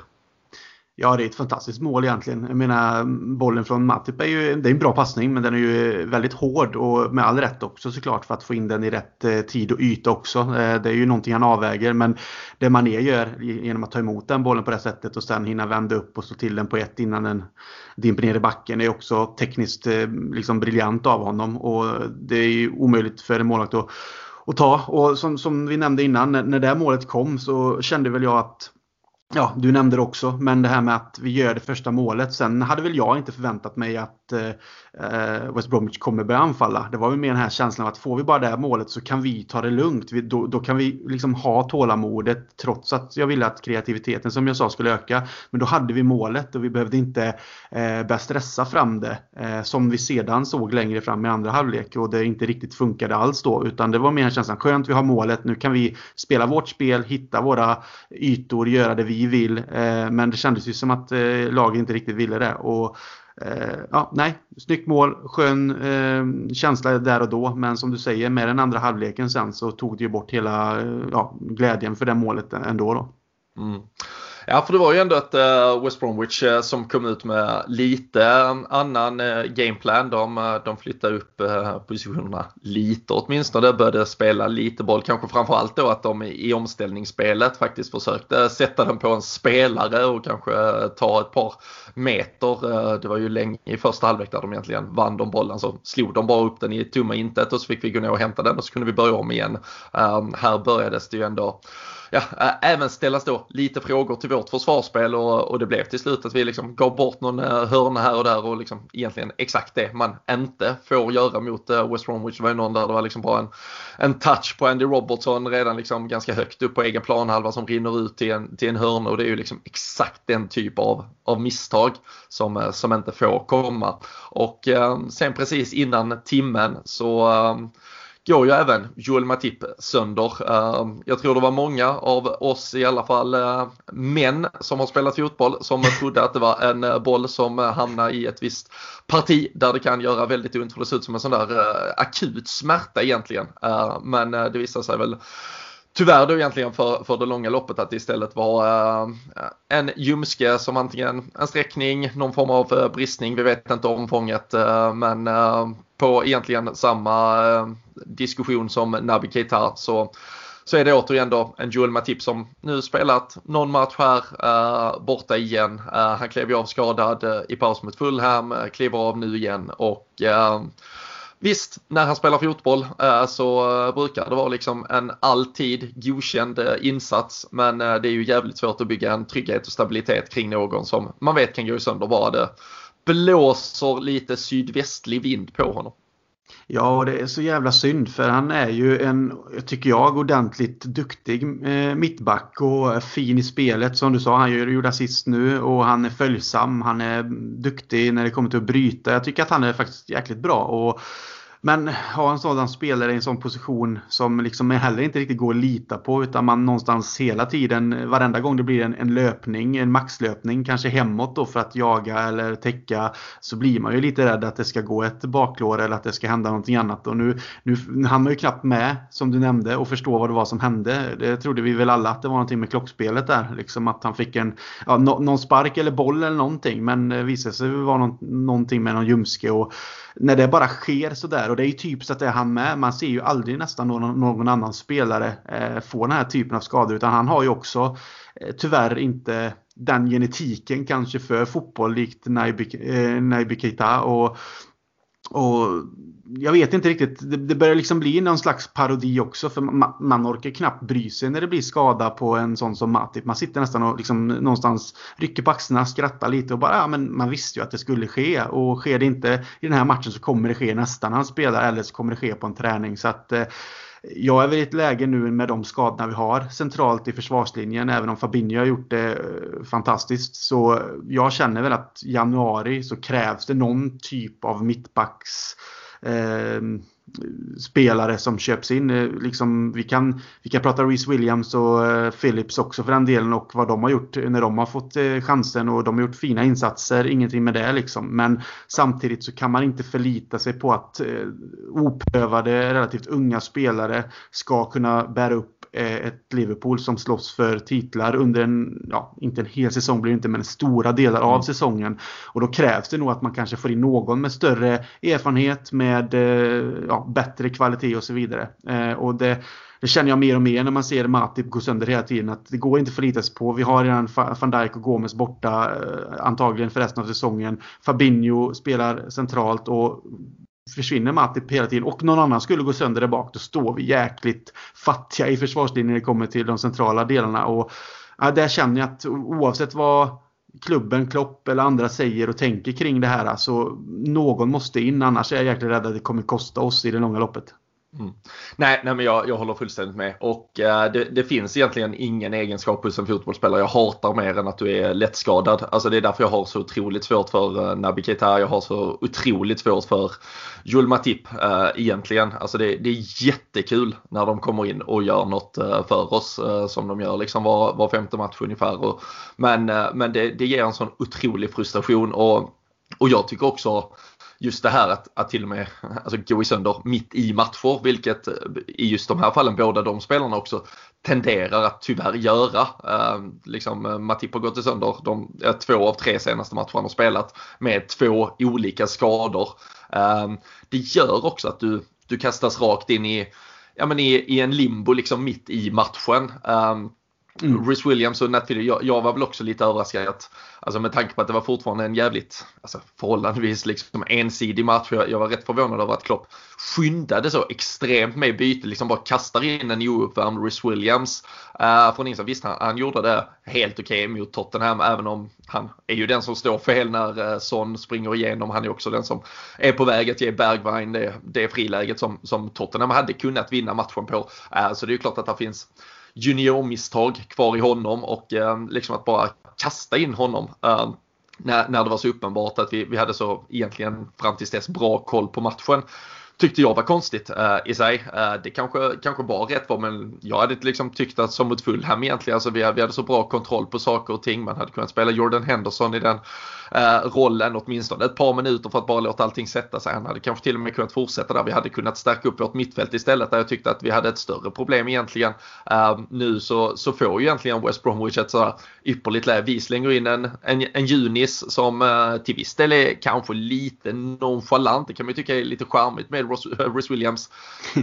Ja, det är ett fantastiskt mål egentligen. Jag menar, bollen från Matip är ju det är en bra passning, men den är ju väldigt hård och med all rätt också såklart för att få in den i rätt eh, tid och yta också. Eh, det är ju någonting han avväger, men det Mané gör genom att ta emot den bollen på det sättet och sen hinna vända upp och slå till den på ett innan den dimper ner i backen är också tekniskt eh, liksom briljant av honom och det är ju omöjligt för en målvakt att, att ta. Och som, som vi nämnde innan, när, när det målet kom så kände väl jag att Ja, du nämnde det också, men det här med att vi gör det första målet. Sen hade väl jag inte förväntat mig att eh, West Bromwich kommer börja anfalla. Det var ju mer den här känslan av att får vi bara det här målet så kan vi ta det lugnt. Vi, då, då, kan vi liksom ha tålamodet trots att jag ville att kreativiteten som jag sa skulle öka. Men då hade vi målet och vi behövde inte eh, börja stressa fram det eh, som vi sedan såg längre fram i andra halvlek och det inte riktigt funkade alls då utan det var mer en känsla skönt vi har målet. Nu kan vi spela vårt spel, hitta våra ytor, göra det vi vill. Eh, men det kändes ju som att eh, laget inte riktigt ville det. Och Eh, ja, nej, snyggt mål, skön eh, känsla där och då. Men som du säger, med den andra halvleken sen så tog det ju bort hela eh, ja, glädjen för det målet ändå. Då. Mm. Ja, för det var ju ändå ett eh, West Bromwich eh, som kom ut med lite annan eh, gameplan. De, de flyttade upp positionerna lite åtminstone, började spela lite boll. Kanske framförallt då att de i omställningsspelet faktiskt försökte sätta den på en spelare och kanske ta ett par meter. Det var ju länge i första halvlek där de egentligen vann de bollen så slog de bara upp den i tomma intet och så fick vi gå ner och hämta den och så kunde vi börja om igen. Här börjades det ju ändå ja, även ställas då lite frågor till vårt försvarsspel och, och det blev till slut att vi liksom gav bort någon eh, hörna här och där och liksom egentligen exakt det man inte får göra mot eh, West Bromwich. Det var ju någon där det var liksom bara en, en touch på Andy Robertson redan liksom ganska högt upp på egen planhalva som rinner ut till en, till en hörna och det är ju liksom exakt den typ av, av misstag som, eh, som inte får komma. Och eh, sen precis innan timmen så eh, går ju även Joel Matip sönder. Eh, jag tror det var många av oss i alla fall eh, män som har spelat fotboll som (laughs) trodde att det var en eh, boll som hamnade i ett visst parti där det kan göra väldigt ont för det ser ut som en sån där akut smärta egentligen. Men det visade sig väl tyvärr då egentligen för, för det långa loppet att det istället var uh, en ljumske som antingen en sträckning, någon form av uh, bristning, vi vet inte omfånget uh, men på egentligen samma diskussion som Naby Keita så så är det återigen då en Joel Matip som nu spelat någon match här uh, borta igen. Uh, han klev ju av skadad uh, i paus mot Fulham, kliver av nu igen och Visst, när han spelar fotboll eh, så eh, brukar det vara liksom en alltid godkänd eh, insats men det är ju jävligt svårt att bygga en trygghet och stabilitet kring någon som man vet kan gå sönder bara det blåser lite sydvästlig vind på honom. Ja, och det är så jävla synd för han är ju en, tycker jag, ordentligt duktig eh, mittback och fin i spelet. Som du sa, han gjorde assist nu och han är följsam. Han är duktig när det kommer till att bryta. Jag tycker att han är faktiskt jäkligt bra. Och men ha en sådan spelare i en sån position som liksom heller inte riktigt går att lita på utan man någonstans hela tiden, varenda gång det blir en, en löpning, en maxlöpning, kanske hemåt då för att jaga eller täcka, så blir man ju lite rädd att det ska gå ett baklår eller att det ska hända någonting annat. Och nu, nu hann man ju knappt med, som du nämnde, och förstå vad det var som hände. Det trodde vi väl alla att det var någonting med klockspelet där, liksom att han fick en, ja, no, någon spark eller boll eller någonting, men det visade sig vara någon, någonting med någon ljumske och när det bara sker sådär och det är ju typiskt att det är han med. Man ser ju aldrig nästan någon, någon annan spelare eh, få den här typen av skador. Utan han har ju också eh, tyvärr inte den genetiken kanske för fotboll likt Naibi eh, Keita. Och och jag vet inte riktigt, det, det, börjar liksom bli någon slags parodi också för man, man orkar knappt bry sig när det blir skada på en sån som Matip. Typ, man sitter nästan och liksom någonstans rycker på axlarna, skrattar lite och bara ja men man visste ju att det skulle ske och sker det inte i den här matchen så kommer det ske nästan när han spelar eller så kommer det ske på en träning så att eh, jag är väl i ett läge nu med de skadorna vi har centralt i försvarslinjen, även om Fabinho har gjort det eh, fantastiskt. Så jag känner väl att januari så krävs det någon typ av mittbacks Ehm, spelare som köps in. Eh, liksom, vi, kan, vi kan prata Reece Williams och eh, Phillips också för den delen och vad de har gjort när de har fått eh, chansen och de har gjort fina insatser. Ingenting med det liksom. Men samtidigt så kan man inte förlita sig på att eh, oprövade, relativt unga spelare ska kunna bära upp ett Liverpool som slåss för titlar under en, ja, inte en hel säsong blir det inte, men stora delar av mm. säsongen. Och då krävs det nog att man kanske får in någon med större erfarenhet, med ja, bättre kvalitet och så vidare. Eh, och det, det känner jag mer och mer när man ser Matip gå sönder hela tiden. Att det går inte att förlita sig på. Vi har redan van Dijk och Gomes borta eh, antagligen för resten av säsongen. Fabinho spelar centralt och försvinner Matip hela tiden och någon annan skulle gå sönder där bak, då står vi jäkligt fattiga i försvarslinjen när det kommer till de centrala delarna. Och ja, där känner jag att oavsett vad klubben, Klopp eller andra säger och tänker kring det här, så alltså, någon måste in, annars är jag jäkligt rädd att det kommer kosta oss i det långa loppet. Mm. Nej, nej, men jag, jag håller fullständigt med. Och äh, det, det, finns egentligen ingen egenskap hos en fotbollsspelare jag hatar mer än att du är lättskadad. Alltså det är därför jag har så otroligt svårt för äh, Naby Keita. Jag har så otroligt svårt för Joel Matip äh, egentligen. Alltså det, det, är jättekul när de kommer in och gör något äh, för oss som de gör liksom var, var femte match ungefär. Och, men men det, det ger en sån otrolig frustration och, och jag tycker också just det här att, att till och med (laughs) alltså, gå i sönder mitt i matcher, vilket eh, i just de här fallen båda de spelarna också tenderar att tyvärr göra. Ehm, liksom, eh, liksom, Matip har gått i sönder de eh, två av tre senaste matcherna han har spelat med två olika skador. Eh, det gör också att du, du kastas rakt in i, ja, men i, i en limbo liksom mitt i matchen. Eh, Mm. Rhys Williams och Nat jag, jag var väl också lite överraskad att, alltså med tanke på att det var fortfarande en jävligt, alltså förhållandevis liksom ensidig match. Jag, jag var rätt förvånad över att Klopp skyndade så extremt med byte, liksom bara kastar in en ouppvärmd Rhys Williams uh, från insidan. Visst, han, han gjorde det helt okej okay mot Tottenham, även om han är ju den som står fel när uh, Son springer igenom. Han är också den som är på väg att ge Bergwijn det, det friläget som, som Tottenham hade kunnat vinna matchen på. Uh, så det är ju klart att det finns juniormisstag kvar i honom och eh, liksom att bara kasta in honom. Eh, när, när det var så uppenbart att vi, vi hade så egentligen fram tills dess bra koll på matchen tyckte jag var konstigt uh, i sig. Uh, det kanske, kanske var rätt var men jag hade liksom tyckt att som mot Fulham egentligen, alltså vi, vi hade så bra kontroll på saker och ting. Man hade kunnat spela Jordan Henderson i den uh, rollen åtminstone ett par minuter för att bara låta allting sätta sig. Han hade kanske till och med kunnat fortsätta där. Vi hade kunnat stärka upp vårt mittfält istället där jag tyckte att vi hade ett större problem egentligen. nu så, så får ju egentligen West Bromwich ett sådär ypperligt läge. Vi slänger in en, en, en Junis som till viss del är kanske lite nonchalant. Det kan man ju tycka är lite charmigt med Rhys eh, Williams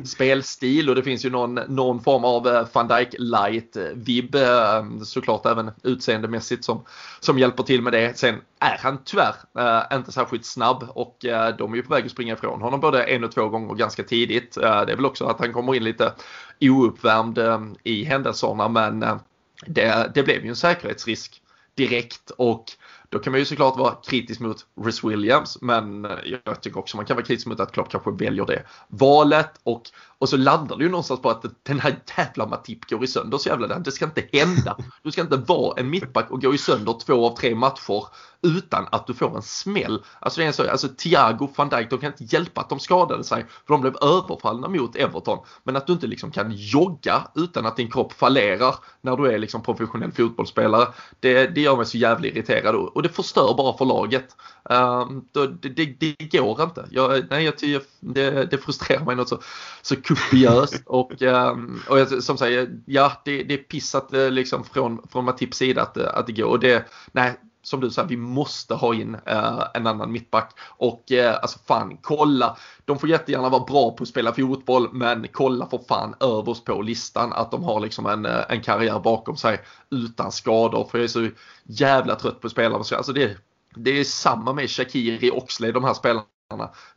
spelstil och det finns ju någon, någon form av eh, van Dijk light-vibb eh, såklart även utseendemässigt som, som hjälper till med det. Sen är han tyvärr äh, inte särskilt snabb och äh, de är ju på väg att springa ifrån honom både en och två gånger ganska tidigt. Äh, det är väl också att han kommer in lite ouppvärmd i händelserna men det, det blev ju en säkerhetsrisk direkt och då kan man ju såklart vara kritisk mot Rhys Williams men jag tycker också man kan vara kritisk mot att Klopp kanske väljer det valet och, och så landar det ju någonstans på att den här jävla Matip går i sönder så jävla Det ska inte hända. Du ska inte vara en mittback och gå i sönder två av tre matcher utan att du får en smäll. Alltså det är så, alltså Thiago, van Dijk, de kan inte hjälpa att de skadade sig för de blev överfallna mot Everton. Men att du inte liksom kan jogga utan att din kropp fallerar när du är liksom professionell fotbollsspelare. Det, det gör mig så jävligt irriterad och det förstör bara för laget. Um, det, det, det, går inte. Jag, nej, jag det, det frustrerar mig något så, så kopiöst (laughs) och, um, och jag, som säger, ja det, det är pissat eh, liksom från, från Matips sida att, att det går och det, nej som du säger, vi måste ha in eh, en annan mittback. Och eh, alltså fan, kolla. De får jättegärna vara bra på att spela fotboll, men kolla för fan överst på listan att de har liksom en, eh, en karriär bakom sig utan skador. För jag är så jävla trött på spelarna. Alltså det, det är samma med Shakiri, Oxley, de här spelarna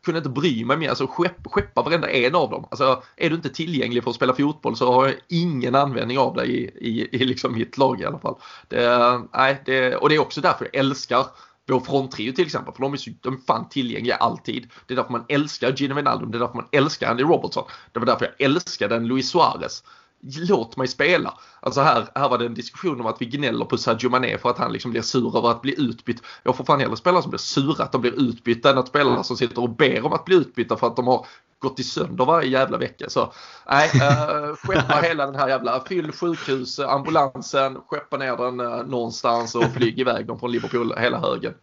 kunde inte bry mig mer. Alltså skepp, skeppa varenda en av dem. Alltså, är du inte tillgänglig för att spela fotboll så har jag ingen användning av dig i, i, i liksom mitt lag i alla fall. Det, nej, det, och det är också därför jag älskar vår fronttrio till exempel, för de är, så, de är fan tillgängliga alltid. Det är därför man älskar Gino Wijnaldum, det är därför man älskar Andy Robertson. Det var därför jag älskade en Luis Suarez låt mig spela. Alltså här, här var det en diskussion om att vi gnäller på Sadio Mané för att han liksom blir sur över att bli utbytt. Jag får fan hellre spelare som blir sura att de blir utbytta än att spelare som sitter och ber om att bli utbytta för att de har gått i sönder varje jävla vecka. Så nej, äh, skeppa (laughs) hela den här jävla, fyll sjukhus, ambulansen, skeppa ner den äh, någonstans och flyg iväg dem från Liverpool hela högen.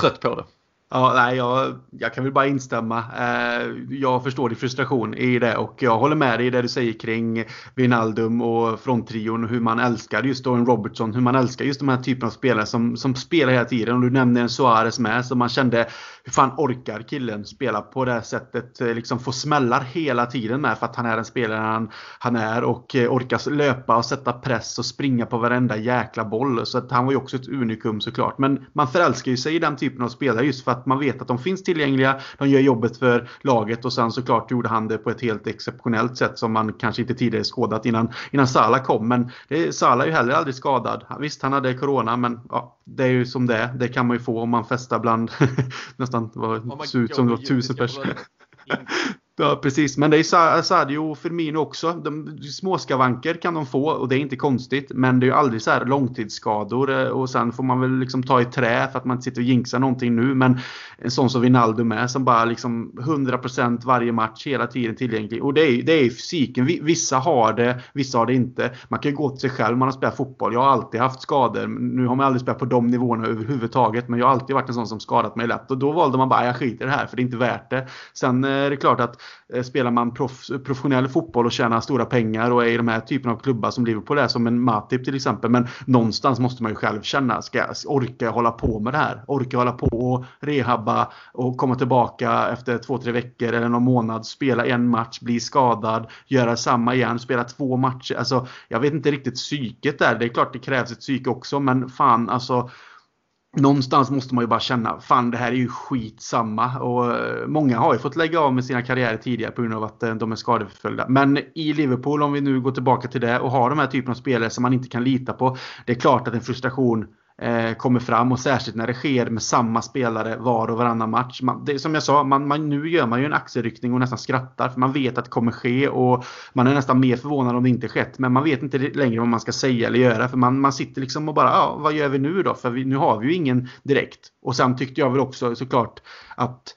Trött på det. Ja, nej, jag, jag kan väl bara instämma. Eh, jag förstår din frustration i det och jag håller med dig i det du säger kring Wijnaldum och fronttrion. Hur man älskar just Owen Robertson. Hur man älskar just de här typen av spelare som, som spelar hela tiden. Och du nämnde en Suarez med som man kände hur fan orkar killen spela på det här sättet? Eh, liksom få smällar hela tiden med för att han är den spelare han, han är och eh, orkar löpa och sätta press och springa på varenda jäkla boll. Så att han var ju också ett unikum såklart. Men man förälskar ju sig i den typen av spelare just för att man vet att de finns tillgängliga. De gör jobbet för laget och sen såklart gjorde han det på ett helt exceptionellt sätt som man kanske inte tidigare skådat innan, innan Salah kom. Men det, Salah är ju heller aldrig skadad. Visst, han hade corona men ja, det är ju som det är. Det kan man ju få om man festar bland (laughs) nästan vad ser ut som det var tusen personer. Ja, precis. Men det är Sadio och Firmino också. De, småskavanker kan de få och det är inte konstigt. Men det är ju aldrig så här långtidsskador eh, och sen får man väl liksom ta i trä för att man inte sitter och jinxar någonting nu. Men en sån som Wijnaldum är som bara liksom 100% varje match hela tiden tillgänglig. Och det är, det är fysiken. Vissa har det, vissa har det inte. Man kan ju gå till sig själv. Man har spelat fotboll. Jag har alltid haft skador. Nu har man aldrig spelat på de nivåerna överhuvudtaget. Men jag har alltid varit en sån som skadat mig lätt. Och då valde man bara, jag skiter i det här för det är inte värt det. Sen eh, är det klart att Eh, spelar man proff, professionell fotboll och tjänar stora pengar och är i de här typen av klubbar som Liverpool är, som en Matip till exempel. Men någonstans måste man ju själv känna, ska jag orka hålla på med det här? Orka hålla på och rehabba och komma tillbaka efter två, tre veckor eller någon månad, spela en match, bli skadad, göra samma igen, spela två matcher. Alltså, jag vet inte riktigt psyket där. Det är klart det krävs ett psyke också, men fan alltså någonstans måste man ju bara känna, fan det här är ju skitsamma. Och eh, många har ju fått lägga av med sina karriärer tidigare på grund av att eh, de är skadeförföljda. Men i Liverpool, om vi nu går tillbaka till det och har de här typen av spelare som man inte kan lita på. Det är klart att en frustration Eh, kommer fram och särskilt när det sker med samma spelare var och varannan match. Man, det, som jag sa, man, man, nu gör man ju en axelryckning och nästan skrattar för man vet att det kommer ske och man är nästan mer förvånad om det inte skett. Men man vet inte längre vad man ska säga eller göra för man, man sitter liksom och bara, ja vad gör vi nu då? För vi, nu har vi ju ingen direkt. Och sen tyckte jag väl också såklart att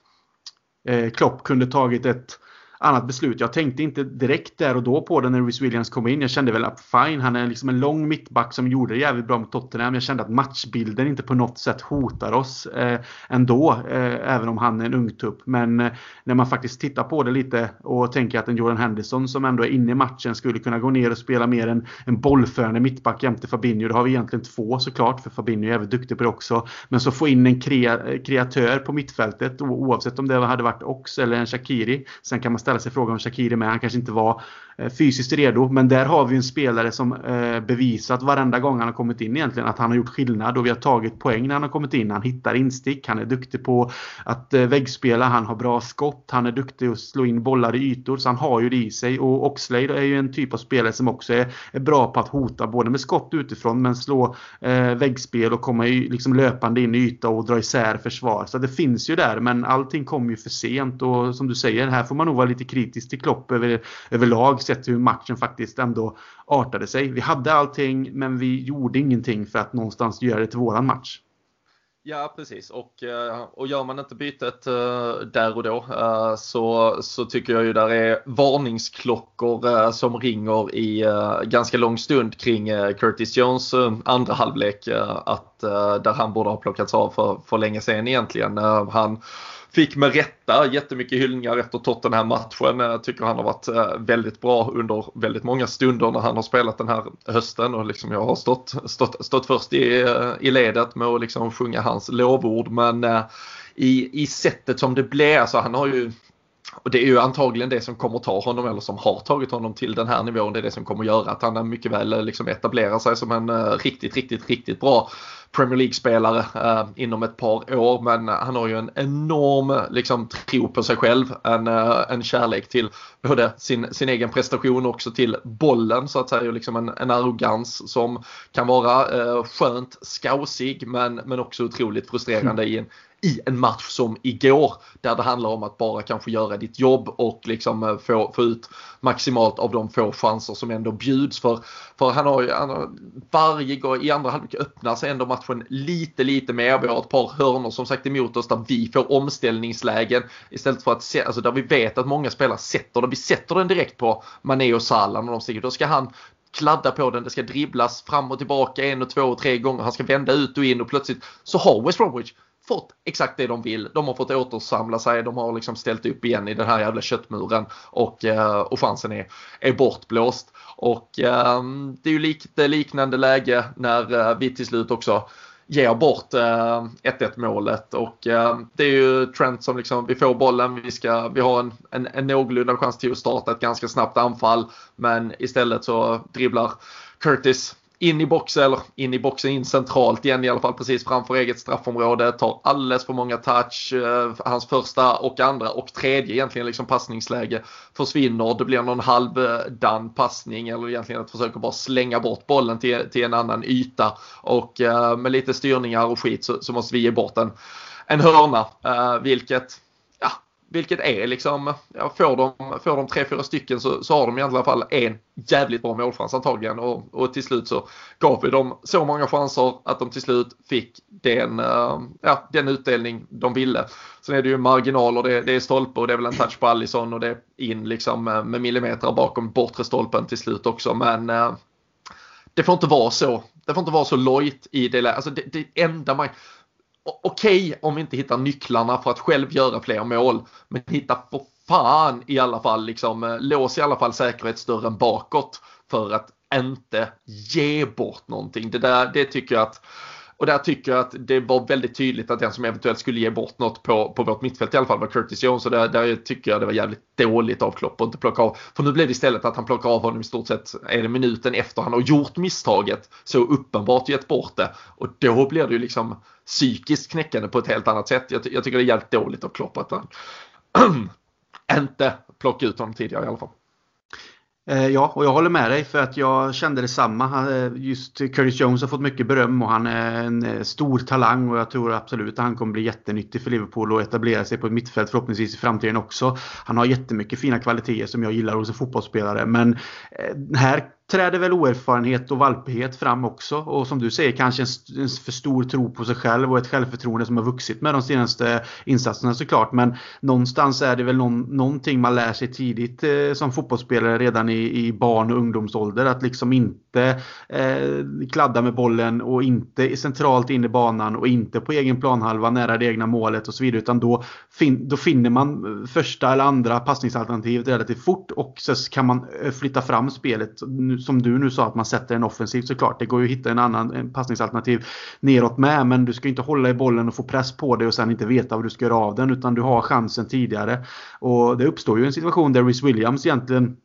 eh, Klopp kunde tagit ett annat beslut. Jag tänkte inte direkt där och då på det när Rhys Williams kom in. Jag kände väl att fine, han är liksom en lång mittback som gjorde det jävligt bra mot Tottenham. Jag kände att matchbilden inte på något sätt hotar oss eh, ändå, eh, även om han är en ungtupp. Men eh, när man faktiskt tittar på det lite och tänker att en Jordan Henderson som ändå är inne i matchen skulle kunna gå ner och spela mer en, en bollförande mittback jämte Fabinho. Då har vi egentligen två såklart, för Fabinho är jävligt duktig på det också. Men så få in en krea, kreatör på mittfältet, oavsett om det hade varit Ox eller en Shakiri. Sen kan man ställa sig frågan om Shakiri med. Han kanske inte var eh, fysiskt redo. Men där har vi en spelare som eh, bevisat varenda gång han har kommit in egentligen att han har gjort skillnad och vi har tagit poäng när han har kommit in. Han hittar instick, han är duktig på att eh, väggspela, han har bra skott, han är duktig att slå in bollar i ytor så han har ju det i sig. Och Oxlade är ju en typ av spelare som också är, är bra på att hota både med skott utifrån men slå eh, väggspel och komma i, liksom löpande in i yta och dra isär försvar. Så det finns ju där men allting kommer ju för sent och som du säger, här får man nog vara lite lite kritisk till Klopp över, överlag sett hur matchen faktiskt ändå artade sig. Vi hade allting men vi gjorde ingenting för att någonstans göra det till våran match. Ja, precis. Och, eh, och gör man inte bytet eh, där och då eh, så, så tycker jag ju där är varningsklockor som ringer i ganska lång stund kring Curtis Jones andra halvlek. att där han borde ha plockats av för, för länge sedan egentligen. han fick med rätta jättemycket hyllningar efter Tottenham-matchen. Eh, jag tycker han har varit eh, väldigt bra under väldigt många stunder när han har spelat den här hösten och liksom jag har stått, stått, stått först i, eh, i ledet med att liksom sjunga hans lovord. Men i, i sättet som det blev, alltså han har ju och det är ju antagligen det som kommer ta honom eller som har tagit honom till den här nivån. Det är det som kommer göra att han mycket väl eh, liksom etablerar sig som en eh, riktigt, riktigt, riktigt bra Premier League-spelare eh, inom ett par år. Men eh, han har ju en enorm liksom, tro på sig själv. En, eh, en kärlek till både sin, sin egen prestation och också till bollen så att säga. Liksom en, en arrogans som kan vara eh, skönt skausig men, men också otroligt frustrerande i en i en match som igår där det handlar om att bara kanske göra ditt jobb och liksom eh, få, få ut maximalt av de få chanser som ändå bjuds. För, för han har ju han har, varje gång i andra halvlek öppnar sig ändå matchen lite lite mer. Vi har ett par hörnor som sagt emot oss där vi får omställningslägen istället för att se, alltså där vi vet att många spelare sätter den. Vi sätter den direkt på Mané och Salah när de stiger. Då ska han kladda på den, det ska dribblas fram och tillbaka en och två och tre gånger. Han ska vända ut och in och plötsligt så har West Bromwich fått exakt det de vill. De har fått återsamla sig, de har liksom ställt upp igen i den här jävla köttmuren. Och, eh, och chansen är, är bortblåst. Och ehm, det är ju lite liknande läge när eh, vi till slut också ger bort eh, 1-1 målet. Och ehm, det är ju Trent som liksom, vi får bollen, vi, ska, vi har en, en, en någorlunda chans till att starta ett ganska snabbt anfall. Men istället så dribblar Curtis in i boxen, eller in i boxen, in centralt igen i alla fall precis framför eget straffområde. Tar alldeles för många touch. Eh, hans första och andra och tredje egentligen liksom passningsläge försvinner. Det blir någon halvdan eh, passning eller egentligen att försöka bara slänga bort bollen till, till en annan yta. Och eh, med lite styrningar och skit så, så måste vi ge bort en, en hörna. Vilket vilket är liksom, ja, får de, får de tre, fyra stycken så, så har de i alla fall en jävligt bra målchans antagligen. Och, och till slut så gav vi dem så många chanser att de till slut fick den, uh, ja, den utdelning de ville. Sen är det ju marginaler, det, det är stolpe och det är väl en touch på Allison och det är in liksom med millimeter bakom bortre stolpen till slut också. Men uh, det får inte vara så. Det får inte vara så lojt i det Alltså det, det enda man okej okay, om vi inte hittar nycklarna för att själv göra fler mål. Men hitta för fan i alla fall liksom, eh, lås i alla fall säkerhetsdörren bakåt för att inte ge bort någonting. Det där, det tycker jag att och där tycker jag att det var väldigt tydligt att den som eventuellt skulle ge bort något på, på vårt mittfält i alla fall var Curtis Jones. Och där, där tycker jag det var jävligt dåligt av Klopp att inte plocka av. För nu blev det istället att han plockar av honom i stort sett är det minuten efter han har gjort misstaget. Så uppenbart gett bort det. Och då blir det ju liksom psykiskt knäckande på ett helt annat sätt. Jag, jag tycker det är jävligt dåligt av Klopp att han (clears throat) inte plocka ut honom tidigare i alla fall. Eh, ja, och jag håller med dig för att jag kände detsamma. Eh, just Curtis Jones har fått mycket beröm och han är en eh, stor talang och jag tror absolut att han kommer bli jättenyttig för Liverpool och etablera sig på ett mittfält förhoppningsvis i framtiden också. Han har jättemycket fina kvaliteter som jag gillar hos en fotbollsspelare men här träder väl oerfarenhet och valpighet fram också. Och som du säger kanske en, en, för stor tro på sig själv och ett självförtroende som har vuxit med de senaste insatserna såklart. Men någonstans är det väl någon, någonting man lär sig tidigt eh, som fotbollsspelare redan i, i barn och ungdomsålder. Att liksom inte eh, kladda med bollen och inte centralt in i banan och inte på egen planhalva nära det egna målet och så vidare. Utan då, fin, då finner man eh, första eller andra passningsalternativet relativt fort och så kan man eh, flytta fram spelet som du nu sa, att man sätter en offensivt såklart. Det går ju att hitta en annan en passningsalternativ neråt med, men du ska inte hålla i bollen och få press på dig och sen inte veta vad du ska göra av den, utan du har chansen tidigare. Och det uppstår ju en situation där Rhys Williams egentligen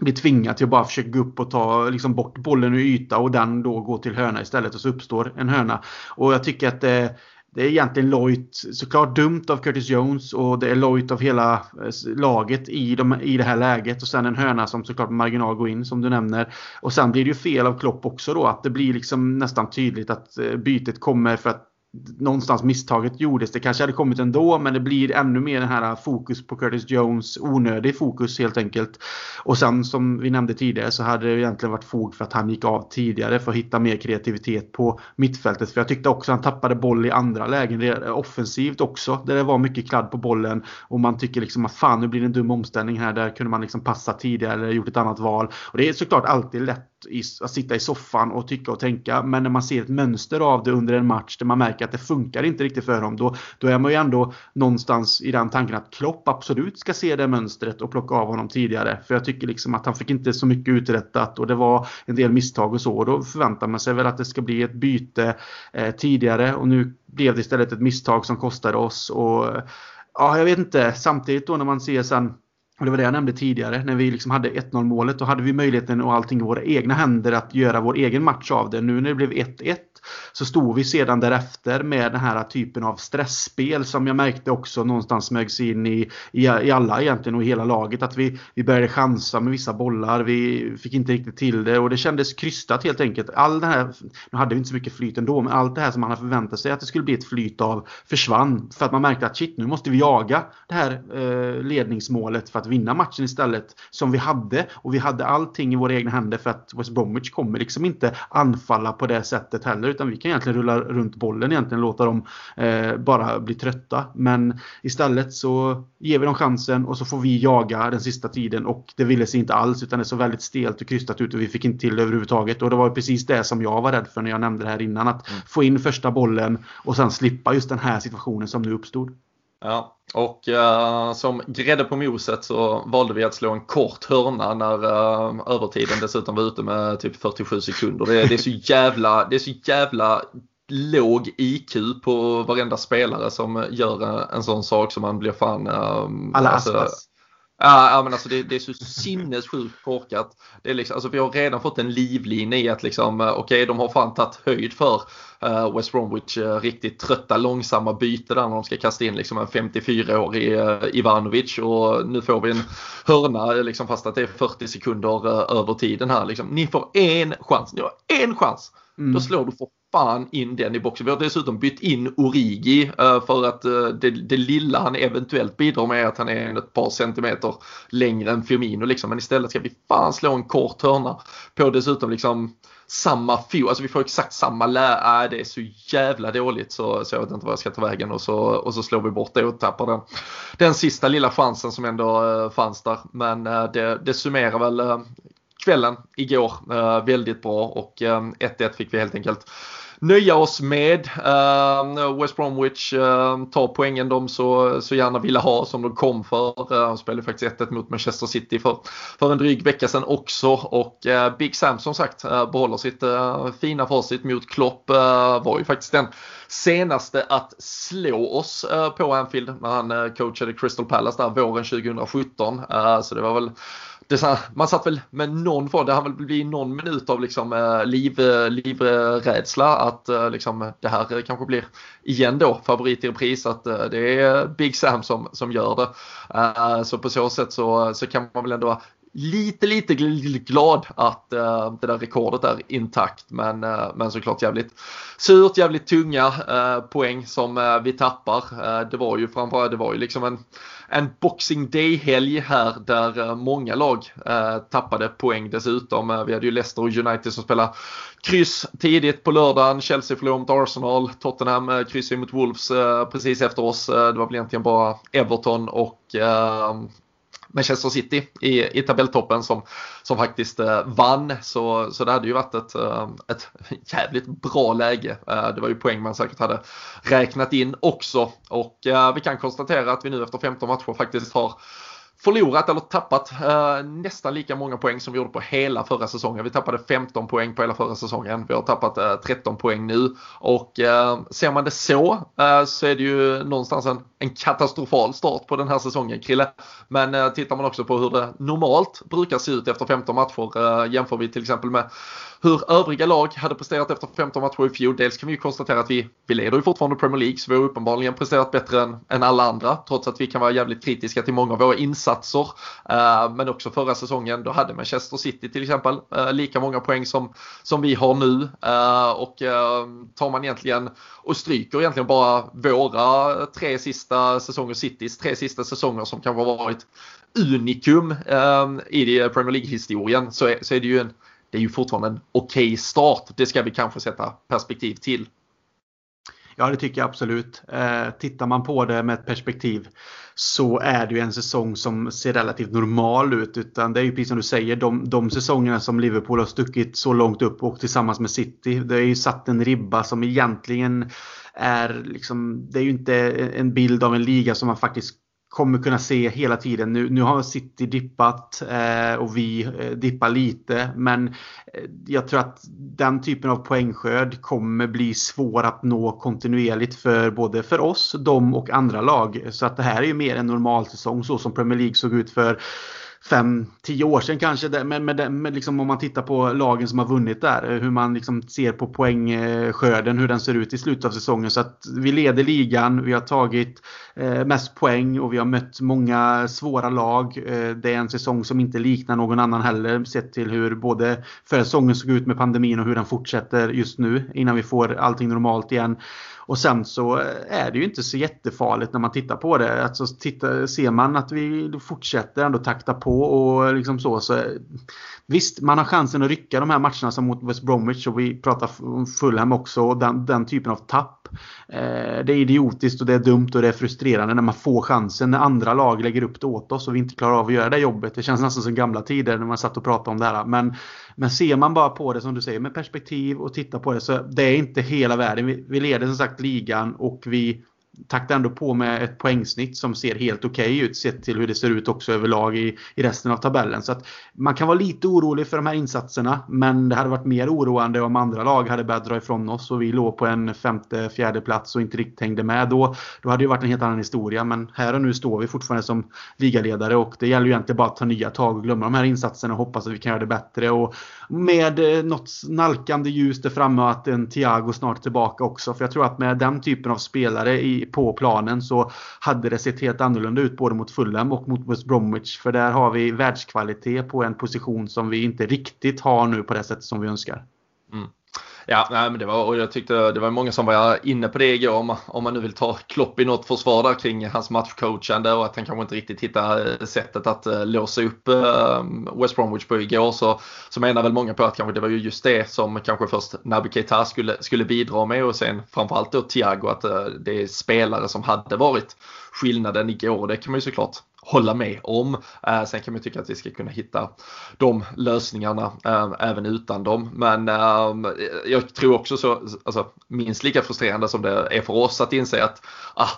blir tvingad till att bara försöka gå upp och ta liksom, bort bollen ur yta och den då går till hörna istället och så uppstår en hörna. Och jag tycker att det det är egentligen lojt, såklart dumt av Curtis Jones och det är lojt av hela eh, laget i, de, i det här läget och sen en hörna som såklart marginal går in som du nämner. Och sen blir det ju fel av Klopp också då att det blir liksom nästan tydligt att eh, bytet kommer för att någonstans misstaget gjordes. Det kanske hade kommit ändå men det blir ännu mer den här fokus på Curtis Jones. Onödig fokus helt enkelt. Och sen som vi nämnde tidigare så hade det egentligen varit fog för att han gick av tidigare för att hitta mer kreativitet på mittfältet. För jag tyckte också att han tappade boll i andra lägen. Offensivt också. Där det var mycket kladd på bollen. Och man tycker liksom att fan nu blir det en dum omställning här. Där kunde man liksom passa tidigare eller gjort ett annat val. Och det är såklart alltid lätt att sitta i soffan och tycka och tänka. Men när man ser ett mönster av det under en match där man märker att det funkar inte riktigt för dem. Då, då är man ju ändå någonstans i den tanken att Klopp absolut ska se det mönstret och plocka av honom tidigare. För jag tycker liksom att han fick inte så mycket uträttat och det var en del misstag och så. Och då förväntar man sig väl att det ska bli ett byte eh, tidigare och nu blev det istället ett misstag som kostade oss. Och ja, jag vet inte. Samtidigt då när man ser sen och det var det jag nämnde tidigare. När vi liksom hade 1-0 målet då hade vi möjligheten och allting i våra egna händer att göra vår egen match av det. Nu när det blev 1-1 så stod vi sedan därefter med den här typen av stressspel som jag märkte också någonstans smögs in i, i, i alla egentligen och i hela laget. Att vi, vi började chansa med vissa bollar. Vi fick inte riktigt till det och det kändes krystat helt enkelt. All det här, nu hade vi inte så mycket flyt ändå, men allt det här som man hade förväntat sig att det skulle bli ett flyt av försvann. För att man märkte att shit, nu måste vi jaga det här eh, ledningsmålet för att vinna matchen istället. Som vi hade och vi hade allting i våra egna händer för att West Bromwich kommer liksom inte anfalla på det sättet heller utan vi kan egentligen rulla runt bollen egentligen, låta dem eh, bara bli trötta. Men istället så ger vi dem chansen och så får vi jaga den sista tiden och det ville sig inte alls utan det såg väldigt stelt och krystat ut och vi fick inte till det överhuvudtaget. Och det var precis det som jag var rädd för när jag nämnde det här innan. Att mm. få in första bollen och sen slippa just den här situationen som nu uppstod. Ja, och uh, som grädde på moset så valde vi att slå en kort hörna när uh, övertiden dessutom var ute med typ 47 sekunder. Det, det, är så jävla, det är så jävla låg IQ på varenda spelare som gör en, en sån sak som man blir fan... Uh, Alla alltså, Ja, men alltså det, det är så sinnessjukt korkat. Det är liksom, alltså vi har redan fått en livlina i att liksom, okej okay, de har fan tagit höjd för uh, West Bromwich uh, riktigt trötta långsamma byte där när de ska kasta in liksom en 54-årig uh, eh, Ivanovic och nu får vi en hörna liksom fast att det är 40 sekunder över tiden här liksom. Ni får en chans, ni har en chans. Mm. Då slår du för fan in den i boxen. Vi har dessutom bytt in Origi eh, för att eh, det, det lilla han eventuellt bidrar med är att han är ett par centimeter längre än Firmino liksom. Men istället ska vi fan slå en kort hörna på dessutom liksom samma fot, alltså vi får exakt samma lä, äh, det är så jävla dåligt så, så jag vet inte vad jag ska ta vägen och så, och så slår vi bort det och tappar den, den sista lilla chansen som ändå äh, fanns där. Men äh, det, det summerar väl kvällen igår väldigt bra och 1-1 fick vi helt enkelt nöja oss med. Uh, West Bromwich uh, ehm, tar poängen de så, så gärna ville ha som de kom för. Uh, de spelade faktiskt 1-1 mot Manchester City för, för en dryg vecka sedan också. Och uh, Big Sam som sagt uh, behåller sitt uh, fina facit mot Klopp. var ju faktiskt den senaste att slå oss på Anfield när han coachade Crystal Palace där våren 2017. så det var väl det, man satt väl med någon form, det har väl blivit någon minut av liksom, eh, liv, livrädsla att eh, liksom, det här kanske blir igen då favorit i repris att eh, det är Big Sam som, som gör det. Så på så sätt så, så kan man väl ändå lite, lite glad att uh, det där rekordet är intakt. Men, uh, men såklart jävligt surt, jävligt tunga uh, poäng som vi tappar. det var ju framförallt, det var ju liksom en, en Boxing Day-helg här där många lag tappade poäng dessutom. vi hade ju Leicester och United som spelade kryss tidigt på lördagen. Chelsea förlorade mot Arsenal. Tottenham kryssade mot Wolves precis efter oss. det var väl egentligen bara Everton och Manchester City i, i tabelltoppen som, som faktiskt eh, vann. Så, så det hade ju varit ett, eh, ett jävligt bra läge. Eh, det var ju poäng man säkert hade räknat in också. Och eh, vi kan konstatera att vi nu efter 15 matcher faktiskt har förlorat eller tappat eh, nästan lika många poäng som vi gjorde på hela förra säsongen. Vi tappade 15 poäng på hela förra säsongen. Vi har tappat eh, 13 poäng nu och eh, ser man det så eh, så är det ju någonstans en, en katastrofal start på den här säsongen Krille. Men eh, tittar man också på hur det normalt brukar se ut efter 15 matcher eh, jämför vi till exempel med hur övriga lag hade presterat efter 15 matcher i fjol. Dels kan vi ju konstatera att vi, vi leder ju fortfarande Premier League så vi har uppenbarligen presterat bättre än, än alla andra trots att vi kan vara jävligt kritiska till många av våra insatser. Eh, men också förra säsongen då hade Manchester City till exempel eh, lika många poäng som, som vi har nu. Eh, och eh, tar man egentligen och stryker egentligen bara våra tre sista säsonger, Citys tre sista säsonger som kanske har varit unikum ehm, i eh, Premier League-historien så är, så är det ju en det är ju fortfarande en okej okay start. Det ska vi kanske sätta perspektiv till. Ja, det tycker jag absolut. Eh, tittar man på det med ett perspektiv så är det ju en säsong som ser relativt normal ut. Utan det är ju precis som du säger, de, de säsongerna som Liverpool har stuckit så långt upp och tillsammans med City. Det är ju satt en ribba som egentligen är liksom, det är ju inte en bild av en liga som man faktiskt kommer kunna se hela tiden. Nu, nu har City dippat eh, och vi eh, dippar lite. Men eh, jag tror att den typen av poängskörd kommer bli svår att nå kontinuerligt för både för oss, dem och andra lag. Så att det här är ju mer en normalsäsong så som Premier League såg ut för fem, tio år sedan kanske. Men men, men liksom, om man tittar på lagen som har vunnit där, eh, hur man liksom ser på poängskörden, hur den ser ut i slutet av säsongen. Så att vi leder ligan, vi har tagit eh, mest poäng och vi har mött många svåra lag. Eh, det är en säsong som inte liknar någon annan heller sett till hur både förra säsongen såg ut med pandemin och hur den fortsätter just nu innan vi får allting normalt igen. Och sen så eh, är det ju inte så jättefarligt när man tittar på det. Alltså, titta, ser man att vi fortsätter ändå takta på och liksom så. så eh, visst, man har chansen att rycka de här matcherna som mot West Bromwich och vi pratar om Fulham också. Och den, den typen av tapp. Eh, det är idiotiskt och det är dumt och det är frustrerande när man får chansen. När andra lag lägger upp det åt oss och vi inte klarar av att göra det jobbet. Det känns nästan som gamla tider när man satt och pratade om det här. Men men ser man bara på det som du säger med perspektiv och tittar på det så det är inte hela världen. Vi, vi leder som sagt ligan och vi taktar ändå på med ett poängsnitt som ser helt okej okay ut sett till hur det ser ut också överlag i, i resten av tabellen. Så att man kan vara lite orolig för de här insatserna men det hade varit mer oroande om andra lag hade börjat dra ifrån oss och vi låg på en femte, fjärde plats och inte riktigt hängde med. Då, då hade det varit en helt annan historia men här och nu står vi fortfarande som ligaledare och det gäller ju egentligen bara att ta nya tag och glömma de här insatserna och hoppas att vi kan göra det bättre. Och med eh, något nalkande ljus där framme och att en Thiago snart är tillbaka också. För jag tror att med den typen av spelare i, på planen så hade det sett helt annorlunda ut både mot Fulham och mot West Bromwich. För där har vi världskvalitet på en position som vi inte riktigt har nu på det sättet som vi önskar. Mm. Ja, nej, men det var, och jag tyckte det var många som var inne på det igår om, om man nu vill ta Klopp i något försvar där kring hans matchcoachande och att han kanske inte riktigt hittar eh, sättet att eh, låsa upp eh, West Bromwich på igår så, så menar väl många på att kanske det var ju just det som kanske först Naby Keita skulle, skulle bidra med och sen framförallt då Thiago att det är spelare som hade varit skillnaden igår. Det kan man ju såklart hålla med om. Eh, sen kan man tycka att vi ska kunna hitta de lösningarna eh, även utan dem. Men eh, jag tror också så, alltså, minst lika frustrerande som det är för oss att inse att ah,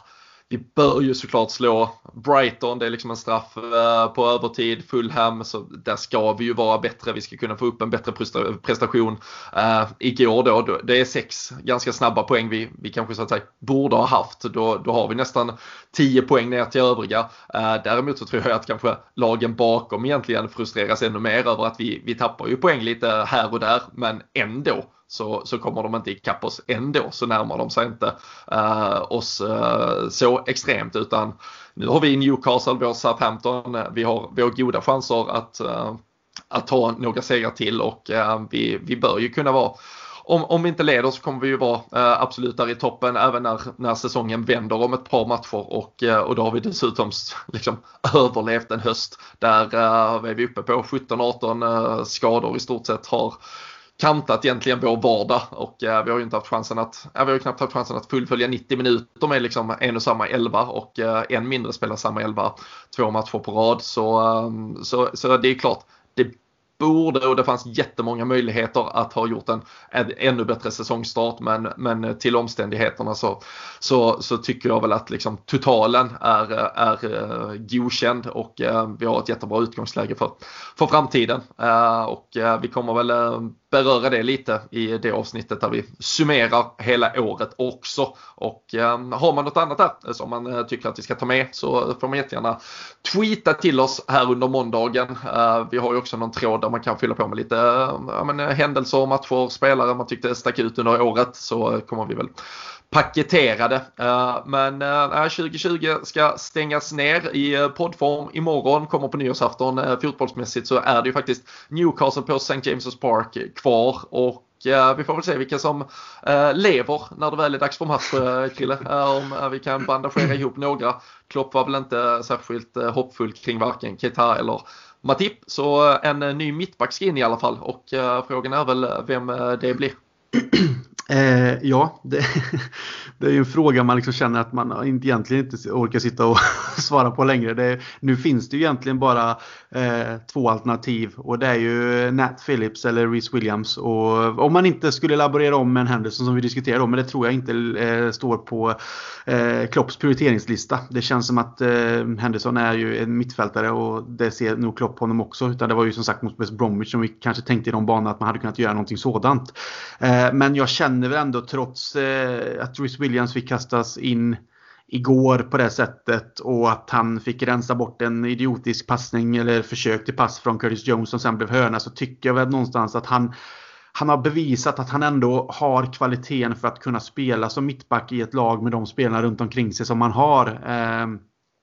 vi bör ju såklart slå Brighton, det är liksom en straff eh, på övertid, Fulham, så där ska vi ju vara bättre, vi ska kunna få upp en bättre prestation. Uh, igår då, det är sex ganska snabba poäng vi, vi kanske så att säga borde ha haft, då, då har vi nästan 10 poäng ner till övriga. Uh, däremot så tror jag att kanske lagen bakom egentligen frustreras ännu mer över att vi, vi tappar ju poäng lite här och där, men ändå så, så kommer de inte ikapp oss ändå så närmar de sig inte eh, oss eh, så extremt. Utan nu har vi Newcastle, vi har Southampton, vi har, vi har goda chanser att, eh, att ta några segrar till och eh, vi, vi bör ju kunna vara om, om vi inte leder så kommer vi ju vara eh, absolut där i toppen även när, när säsongen vänder om ett par matcher. Och, eh, och då har vi dessutom liksom, överlevt en höst där eh, är uppe på? 17-18 eh, skador i stort sett har kantat egentligen vår vardag och eh, vi har ju inte haft chansen att, eh, vi har knappt haft chansen att fullfölja 90 minuter med liksom en och samma elva och eh, än mindre spela samma elva två matcher på rad. Så, ehm, så, så det är klart, det borde och det fanns jättemånga möjligheter att ha gjort en, en ännu bättre säsongstart men, men till omständigheterna så, så, så tycker jag väl att liksom totalen är, är eh, godkänd och eh, vi har ett jättebra utgångsläge för, för framtiden. Eh, och vi kommer väl beröra det lite i det avsnittet där vi summerar hela året också. Och har man något annat där som man tycker att vi ska ta med så får man jättegärna tweeta till oss här under måndagen. Vi har ju också någon tråd där man kan fylla på med lite ja, men, eh, händelser, matcher, spelare man tyckte stack ut under året så eh, kommer vi väl paketerade. Eh, men 2020 ska stängas ner i poddform imorgon, kommer på nyårsafton. Fotbollsmässigt så är det ju faktiskt Newcastle på St. James' Park kvar och vi får väl se vilka som lever när det väl är dags för match, Krille. Om vi kan bandagera ihop några. Klopp var väl inte särskilt hoppfull kring varken Keita eller Matip. Så en ny mittback ska in i alla fall och eh, frågan är väl vem eh, det blir. (clears throat) Eh, ja, det, (laughs) det, är ju en fråga man liksom känner att man inte, egentligen inte orkar sitta och (laughs) svara på längre. Det, nu finns det ju egentligen bara eh, två alternativ och det är ju Nat Phillips eller Reese Williams. Och om man inte skulle laborera om med en Henderson som vi diskuterade om, men det tror jag inte eh, står på eh, Klopps prioriteringslista. Det känns som att eh, Henderson är ju en mittfältare och det ser nog Klopp på honom också. Utan det var ju som sagt mot West Bromwich som vi kanske tänkte i de banorna att man hade kunnat göra någonting sådant. Eh, men jag känner känner väl ändå trots eh, att Rhys Williams fick kastas in igår på det sättet och att han fick rensa bort en idiotisk passning eller försök till pass från Curtis Jones som sen blev hörna så tycker jag väl någonstans att han han har bevisat att han ändå har kvaliteten för att kunna spela som mittback i ett lag med de spelarna runt omkring sig som han har. Ehm,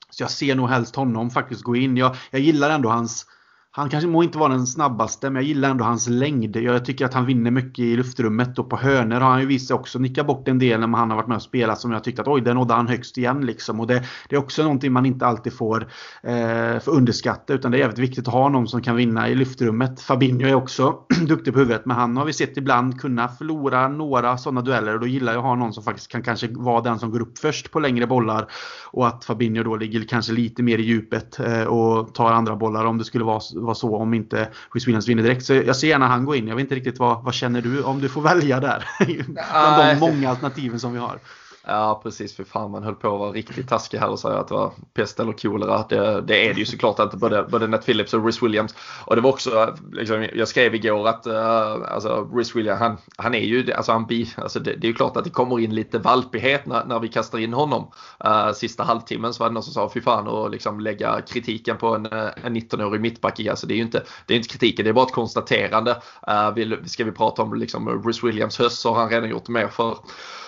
så jag ser nog helst honom faktiskt gå in. Jag, jag gillar ändå hans han kanske må inte vara den snabbaste, men jag gillar ändå hans längd. Jag tycker att han vinner mycket i luftrummet och på hörner har han ju visat sig också nicka bort en del när han har varit med och spelat som jag tyckte att oj, där nådde han högst igen liksom. Och det, det är också någonting man inte alltid får, eh, får underskatta utan det är jävligt viktigt att ha någon som kan vinna i luftrummet. Fabinho är också (clears throat) duktig på huvudet, men han har vi sett ibland kunna förlora några sådana dueller och då gillar jag att ha någon som faktiskt kan kanske vara den som går upp först på längre bollar och att Fabinho då ligger kanske lite mer i djupet eh, och tar andra bollar om det skulle vara vara så om inte Chris Williams vinner direkt. Så jag ser gärna han gå in. Jag vet inte riktigt vad, vad känner du om du får välja där? (laughs) Bland de många alternativen som vi har. Ja precis, för fan man höll på att vara riktigt taskig här och säga att det var pest eller kolera. Det, det är det ju såklart inte, både, både Nat Phillips och Rhys Williams. Och det var också, liksom, jag skrev igår att uh, alltså, Rhys Williams, han, han är ju, alltså, han, alltså det, det, är ju klart att det kommer in lite valpighet när, när vi kastar in honom. Uh, sista halvtimmen så var det någon som sa fy fan och liksom lägga kritiken på en, eh, en 19-årig mittback i. Alltså det är ju inte, det är inte kritiken, det är bara ett konstaterande. Uh, vill, ska vi prata om liksom Rhys Williams höst så har han redan gjort mer för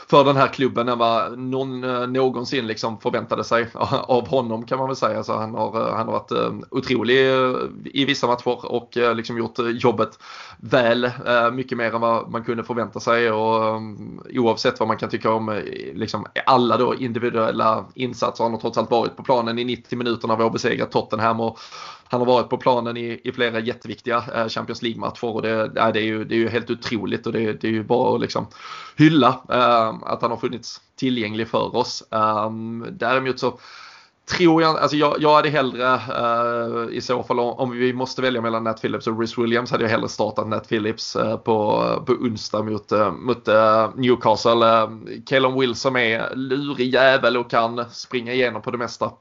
för den här klubben än vad någon eh, någonsin liksom förväntade sig (laughs) av honom kan man väl säga. Så han, har, eh, han har varit eh, otrolig i vissa matcher och liksom gjort jobbet väl mycket mer än vad man kunde förvänta sig och oavsett vad man kan tycka om liksom alla då individuella insatser. Han har trots allt varit på planen i 90 minuter när vi har besegrat Tottenham och han har varit på planen i, i flera jätteviktiga eh, Champions League-matcher och det, det, är ju, det är ju helt otroligt och det, det är ju bara att liksom hylla eh, att han har funnits tillgänglig för oss. Eh, däremot så tror jag, alltså jag, jag hade hellre eh, i så fall om vi måste välja mellan Nat Phillips och Rhys Williams hade jag hellre startat Nat Phillips eh, på, på onsdag mot, eh, mot eh, Newcastle. Uh, Callum Wilson är lurig jävel och kan springa igenom på det mesta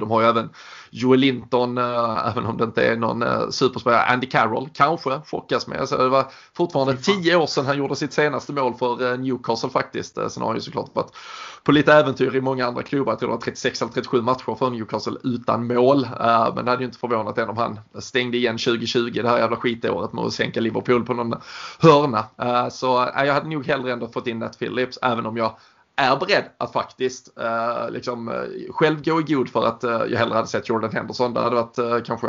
de har ju även Joel Linton, äh, även om det inte är någon äh, superspelare, Andy Carroll kanske chockas med. Alltså, det var fortfarande tio år sedan han gjorde sitt senaste mål för Newcastle faktiskt. Sen har han ju såklart varit på lite äventyr i många andra klubbar. Jag tror det var 36 eller 37 matcher för Newcastle utan mål. Men det hade ju inte förvånat en om han stängde igen 2020, det här jävla skitåret med att sänka Liverpool på någon hörna. Så jag hade nog hellre ändå fått in Nat Phillips, även om jag är beredd att faktiskt eh, liksom, eh, själv gå i god för att eh, jag hellre hade sett Jordan Henderson. Det hade varit eh, kanske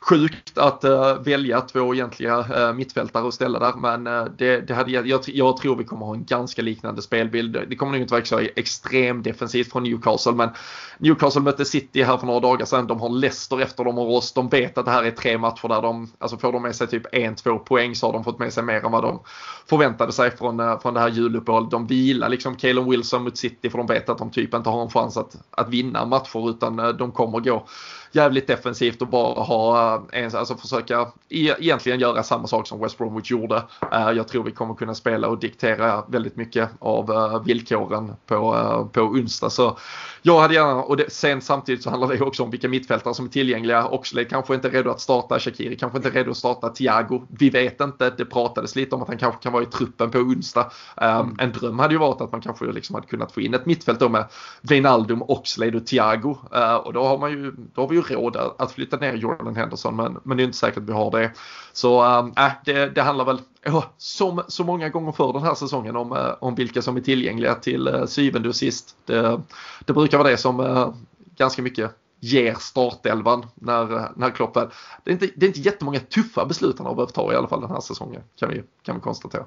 sjukt att eh, välja två egentliga eh, mittfältare och ställa där. Men eh, det, det hade, jag, jag, tror vi kommer ha en ganska liknande spelbild. Det kommer nog inte vara så extremt defensivt från Newcastle. Men Newcastle mötte City här för några dagar sedan. De har Leicester efter dem och oss. De vet att det här är tre matcher där de, alltså får de med sig typ en, två poäng så har de fått med sig mer än vad de förväntade sig från, eh, från det här juluppehållet. De vilar liksom Caleb Wilson mot City för de vet att de typ inte har en chans att, att vinna matcher utan eh, de kommer gå jävligt defensivt och bara ha eh, alltså försöka egentligen göra samma sak som West Bromwich gjorde. Eh, jag tror vi kommer kunna spela och diktera väldigt mycket av eh, villkoren på, på onsdag. Så jag hade gärna, och det, sen samtidigt så handlar det också om vilka mittfältare som är tillgängliga. Oxlade kanske inte är redo att starta, Shakiri kanske inte är redo att starta, Thiago, vi vet inte. Det pratades lite om att han kanske kan vara i truppen på onsdag. Mm. En dröm hade ju varit att man kanske liksom hade kunnat få in ett mittfält då med Wijnaldum, Oxlade och Thiago. Och då har, man ju, då har vi ju råd att flytta ner Jordan Henderson, men, men det är inte säkert att vi har det. Så um, äh, det, det handlar väl oh, som så många gånger för den här säsongen om, äh, om vilka som är tillgängliga till uh, syvende och sist. Det, det brukar vara det som uh, ganska mycket ger startelvan när, när Klopp väl... Det är, inte, det är inte jättemånga tuffa beslut han har behövt ta i alla fall den här säsongen kan vi, kan vi konstatera.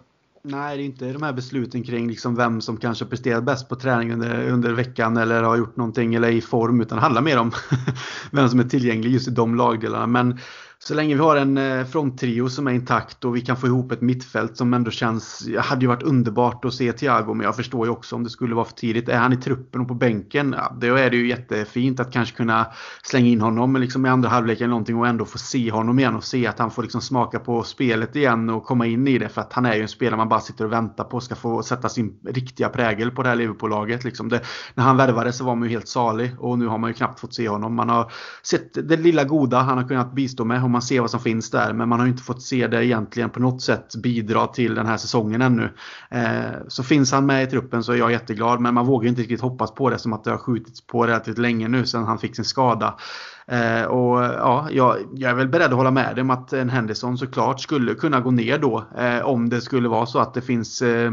Nej, det är inte de här besluten kring liksom vem som kanske presterat bäst på träning under, under veckan eller har gjort någonting eller är i form utan det handlar mer om (laughs) vem som är tillgänglig just i de lagdelarna. Men så länge vi har en eh, fronttrio som är intakt och vi kan få ihop ett mittfält som ändå känns, hade ju varit underbart att se Thiago men jag förstår ju också om det skulle vara för tidigt. Är han i truppen och på bänken, ja, då är det ju jättefint att kanske kunna slänga in honom liksom i andra halvlek eller någonting och ändå få se honom igen och se att han får liksom smaka på spelet igen och komma in i det för att han är ju en spelare man bara sitter och väntar på ska få sätta sin riktiga prägel på det här Liverpool-laget. Liksom när han värvades så var man ju helt salig och nu har man ju knappt fått se honom. Man har sett det lilla goda han har kunnat bistå med man ser vad som finns där. Men man har inte fått se det egentligen på något sätt bidra till den här säsongen ännu. Eh, så finns han med i truppen så är jag jätteglad. Men man vågar inte riktigt hoppas på det som att det har skjutits på relativt länge nu sedan han fick sin skada. Eh, och ja, jag, jag, är väl beredd att hålla med dig om att en Henderson såklart skulle kunna gå ner då. Eh, om det skulle vara så att det finns eh,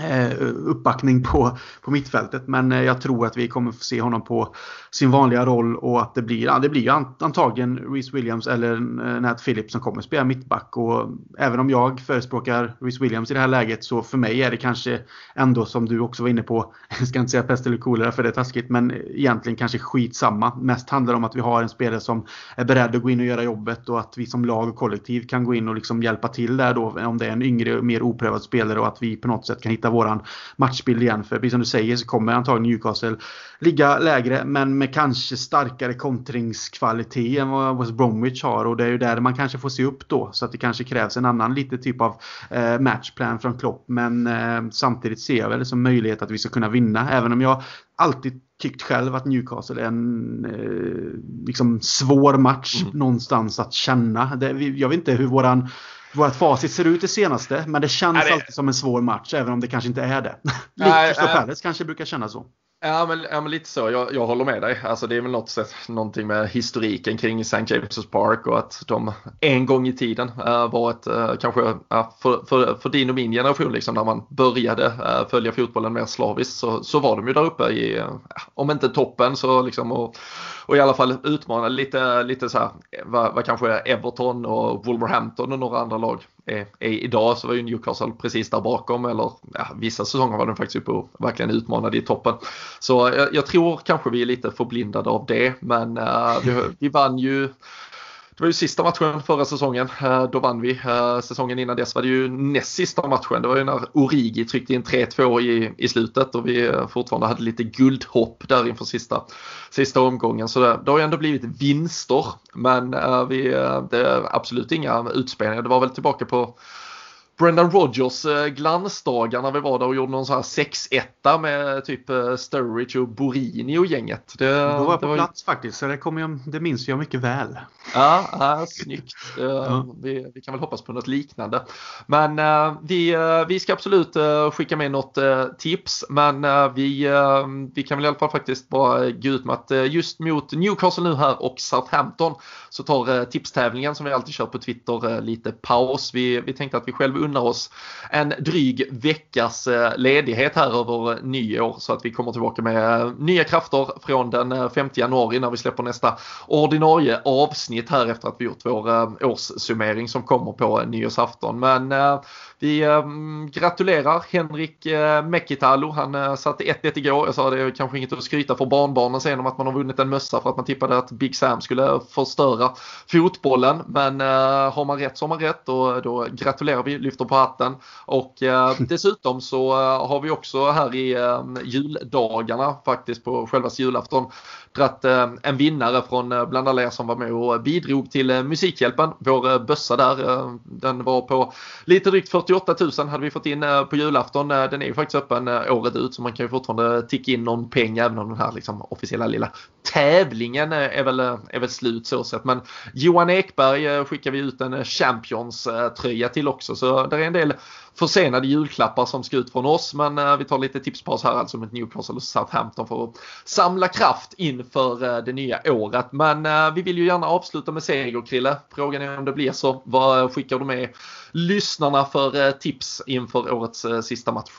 eh uppbackning på, på mittfältet. Men eh, jag tror att vi kommer få se honom på sin vanliga roll och att det blir, ja, det blir antagligen Reece Williams eller eh, Nat Phillips som kommer spela mittback. Och även om jag förespråkar Reece Williams i det här läget så för mig är det kanske ändå som du också var inne på, jag (laughs) ska inte säga pest eller kolera för det är taskigt, men egentligen kanske skitsamma. Mest handlar det om att vi har en spelare som är beredd att gå in och göra jobbet och att vi som lag och kollektiv kan gå in och liksom hjälpa till där då om det är en yngre, mer oprövad spelare och att vi på något sätt kan hitta våran matchbild igen. För precis som du säger så kommer antagligen Newcastle ligga lägre men med kanske starkare kontringskvalitet än vad West Bromwich har och det är ju där man kanske får se upp då så att det kanske krävs en annan lite typ av eh, matchplan från Klopp men eh, samtidigt ser jag väl det som möjlighet att vi ska kunna vinna även om jag alltid tyckt själv att Newcastle är en eh, liksom svår match mm. någonstans att känna. Det, jag vet inte hur våran vårt facit ser ut det senaste, men det känns Nej, alltid som en svår match, även om det kanske inte är det. Likt Crystal Palace kanske brukar kännas så. Ja men, ja, men lite så, jag, jag håller med dig. Alltså det är väl något sätt, någonting med historiken kring St. James' Park och att de en gång i tiden äh, var ett, äh, kanske äh, för, för, för, din och min generation liksom när man började eh, följa fotbollen mer slaviskt så, så var de ju där uppe i, om inte toppen så liksom och, och i alla fall utmana lite, lite så här, vad, vad kanske Everton och Wolverhampton och några andra lag är, är idag så var ju Newcastle precis där bakom eller ja, vissa säsonger var de faktiskt uppe och verkligen utmanade i toppen. Så jag, jag tror kanske vi är lite förblindade av det men uh, vi, vi vann ju det var ju sista matchen förra säsongen. Eh, då vann vi. Eh, säsongen innan dess var det ju näst sista matchen. Det var ju när Origi tryckte in 3-2 i, i slutet och vi eh, fortfarande hade lite guldhopp där inför sista, sista omgången. Så det, det har ju ändå blivit vinster. Men vi, det är absolut inga utspelningar. Det var väl tillbaka på Brendan Rodgers eh, glansdagar när vi var där och gjorde någon sån här 6-1 med typ eh, Sturridge och Borini och gänget. Det, Då var jag på var... plats faktiskt så det, kommer jag, det minns jag mycket väl. Ja, ja snyggt. ja. Vi, vi, kan väl hoppas på något liknande. Men vi, vi ska absolut skicka med något tips men vi, vi kan väl i alla fall faktiskt bara gå ut med att just mot Newcastle nu här och Southampton så tar tipstävlingen som vi alltid kör på Twitter lite paus. Vi, vi tänkte att vi själva unnar oss en dryg veckas eh, ledighet här över eh, nyår så att vi kommer tillbaka med eh, nya krafter från den 5 januari när vi släpper nästa ordinarie avsnitt här efter att vi gjort vår årssummering som kommer på nyårsafton. Men vi äh, gratulerar Henrik äh, Mekitalo. Han äh, satte 1-1 igår. Jag sa det är kanske inget att skryta för barnbarnen sen om att man har vunnit en mössa för att man tippade att Big Sam skulle förstöra fotbollen. Men äh, har man rätt så har man rätt och då gratulerar vi, lyfter på hatten. Och (laughs) dessutom så har vi också här i juldagarna faktiskt på själva julafton dratt en vinnare från bland alla er som var med och bidrog till Musikhjälpen. Vår bössa där, den var på lite drygt 40 48 000 hade vi fått in eh, på julafton. Eh, den är ju faktiskt öppen eh, året ut så man kan ju fortfarande ticka in någon peng även om den här liksom officiella lilla tävlingen är väl, är väl slut så sett. Men Johan Ekberg skickar vi ut en Champions-tröja till också så det är en del försenade julklappar som ska ut från oss. Men eh, vi tar lite tipspaus här alltså mot Newcastle och Southampton för att samla kraft inför eh, det nya året. Men eh, vi vill ju gärna avsluta med seger Krille. Frågan är om det blir så. Vad skickar du med lyssnarna för tips inför årets sista match?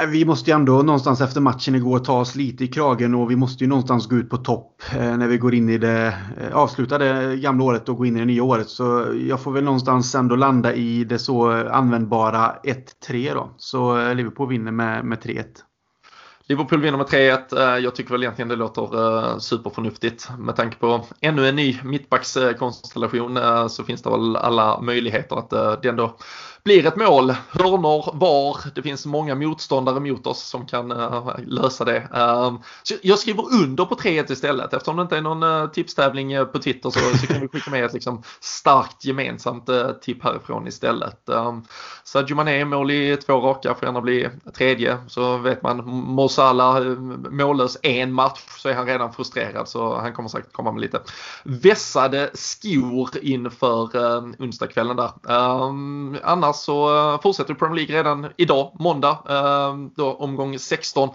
Äh, vi måste ju ändå någonstans efter matchen igår ta oss lite i kragen och vi måste ju någonstans gå ut på topp eh, när vi går in i det eh, avslutade gamla året och går in i det nya året. Så jag får väl någonstans ändå landa i det så användbara 1-3 då. Så eh, Liverpool vinner med, med 3-1. Liverpool vinner med 3-1. Jag tycker väl egentligen det låter superförnuftigt. Med tanke på ännu en ny mittbackskonstellation så finns det väl alla möjligheter att det ändå blir ett mål. Hörnor, VAR, det finns många motståndare mot oss som kan uh, lösa det. Uh, så jag skriver under på 3-1 istället. Eftersom det inte är någon uh, tipstävling eh, på Twitter så, så, kan vi skicka med ett liksom, starkt gemensamt tipp härifrån istället. Um, Sadio Mané mål i två raka, får gärna bli tredje. Så vet man, Mosala mållös en match så är han redan frustrerad så han kommer säkert komma med lite vässade skor inför uh, onsdagskvällen där. Um, annars så eh, fortsätter Premier League redan idag, måndag, eh, då omgång 16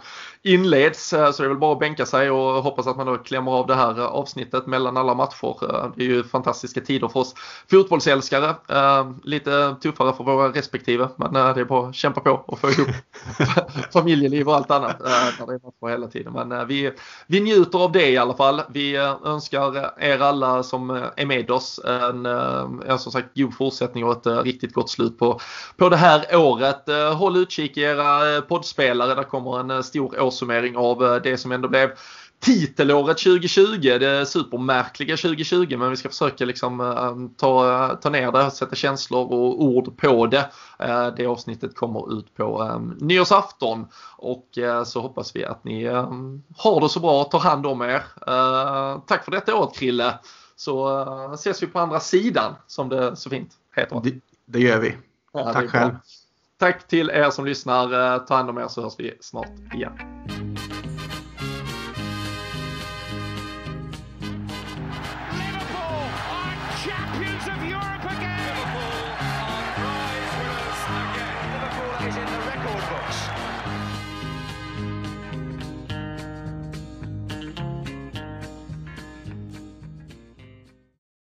inleds. Eh, så det är väl bara att bänka sig och hoppas att man då klämmer av det här eh, avsnittet mellan alla matcher. Eh, det är ju fantastiska tider för oss fotbollsälskare. Lite tuffare för våra respektive, men det är bara att kämpa på och få ihop (laughs) familjeliv och allt annat när det är matcher hela tiden. Men vi, vi njuter av det i alla fall. Vi önskar er alla som är med oss en, en som sagt god fortsättning och ett riktigt gott slut på på, det här året. Håll utkik i era poddspelare. Där kommer en stor årssummering av det som ändå blev titelåret 2020, det supermärkliga 2020 men vi ska försöka liksom ta, ta ner det, sätta känslor och ord på det. Det avsnittet kommer ut på nyårsafton och så hoppas vi att ni har det så bra, tar hand om er. Tack för detta året Krille, så ses vi på andra sidan som det så fint heter. Det, det gör vi. Ja, Tack själv. Tack till er som lyssnar. Ta hand om er så hörs vi snart igen.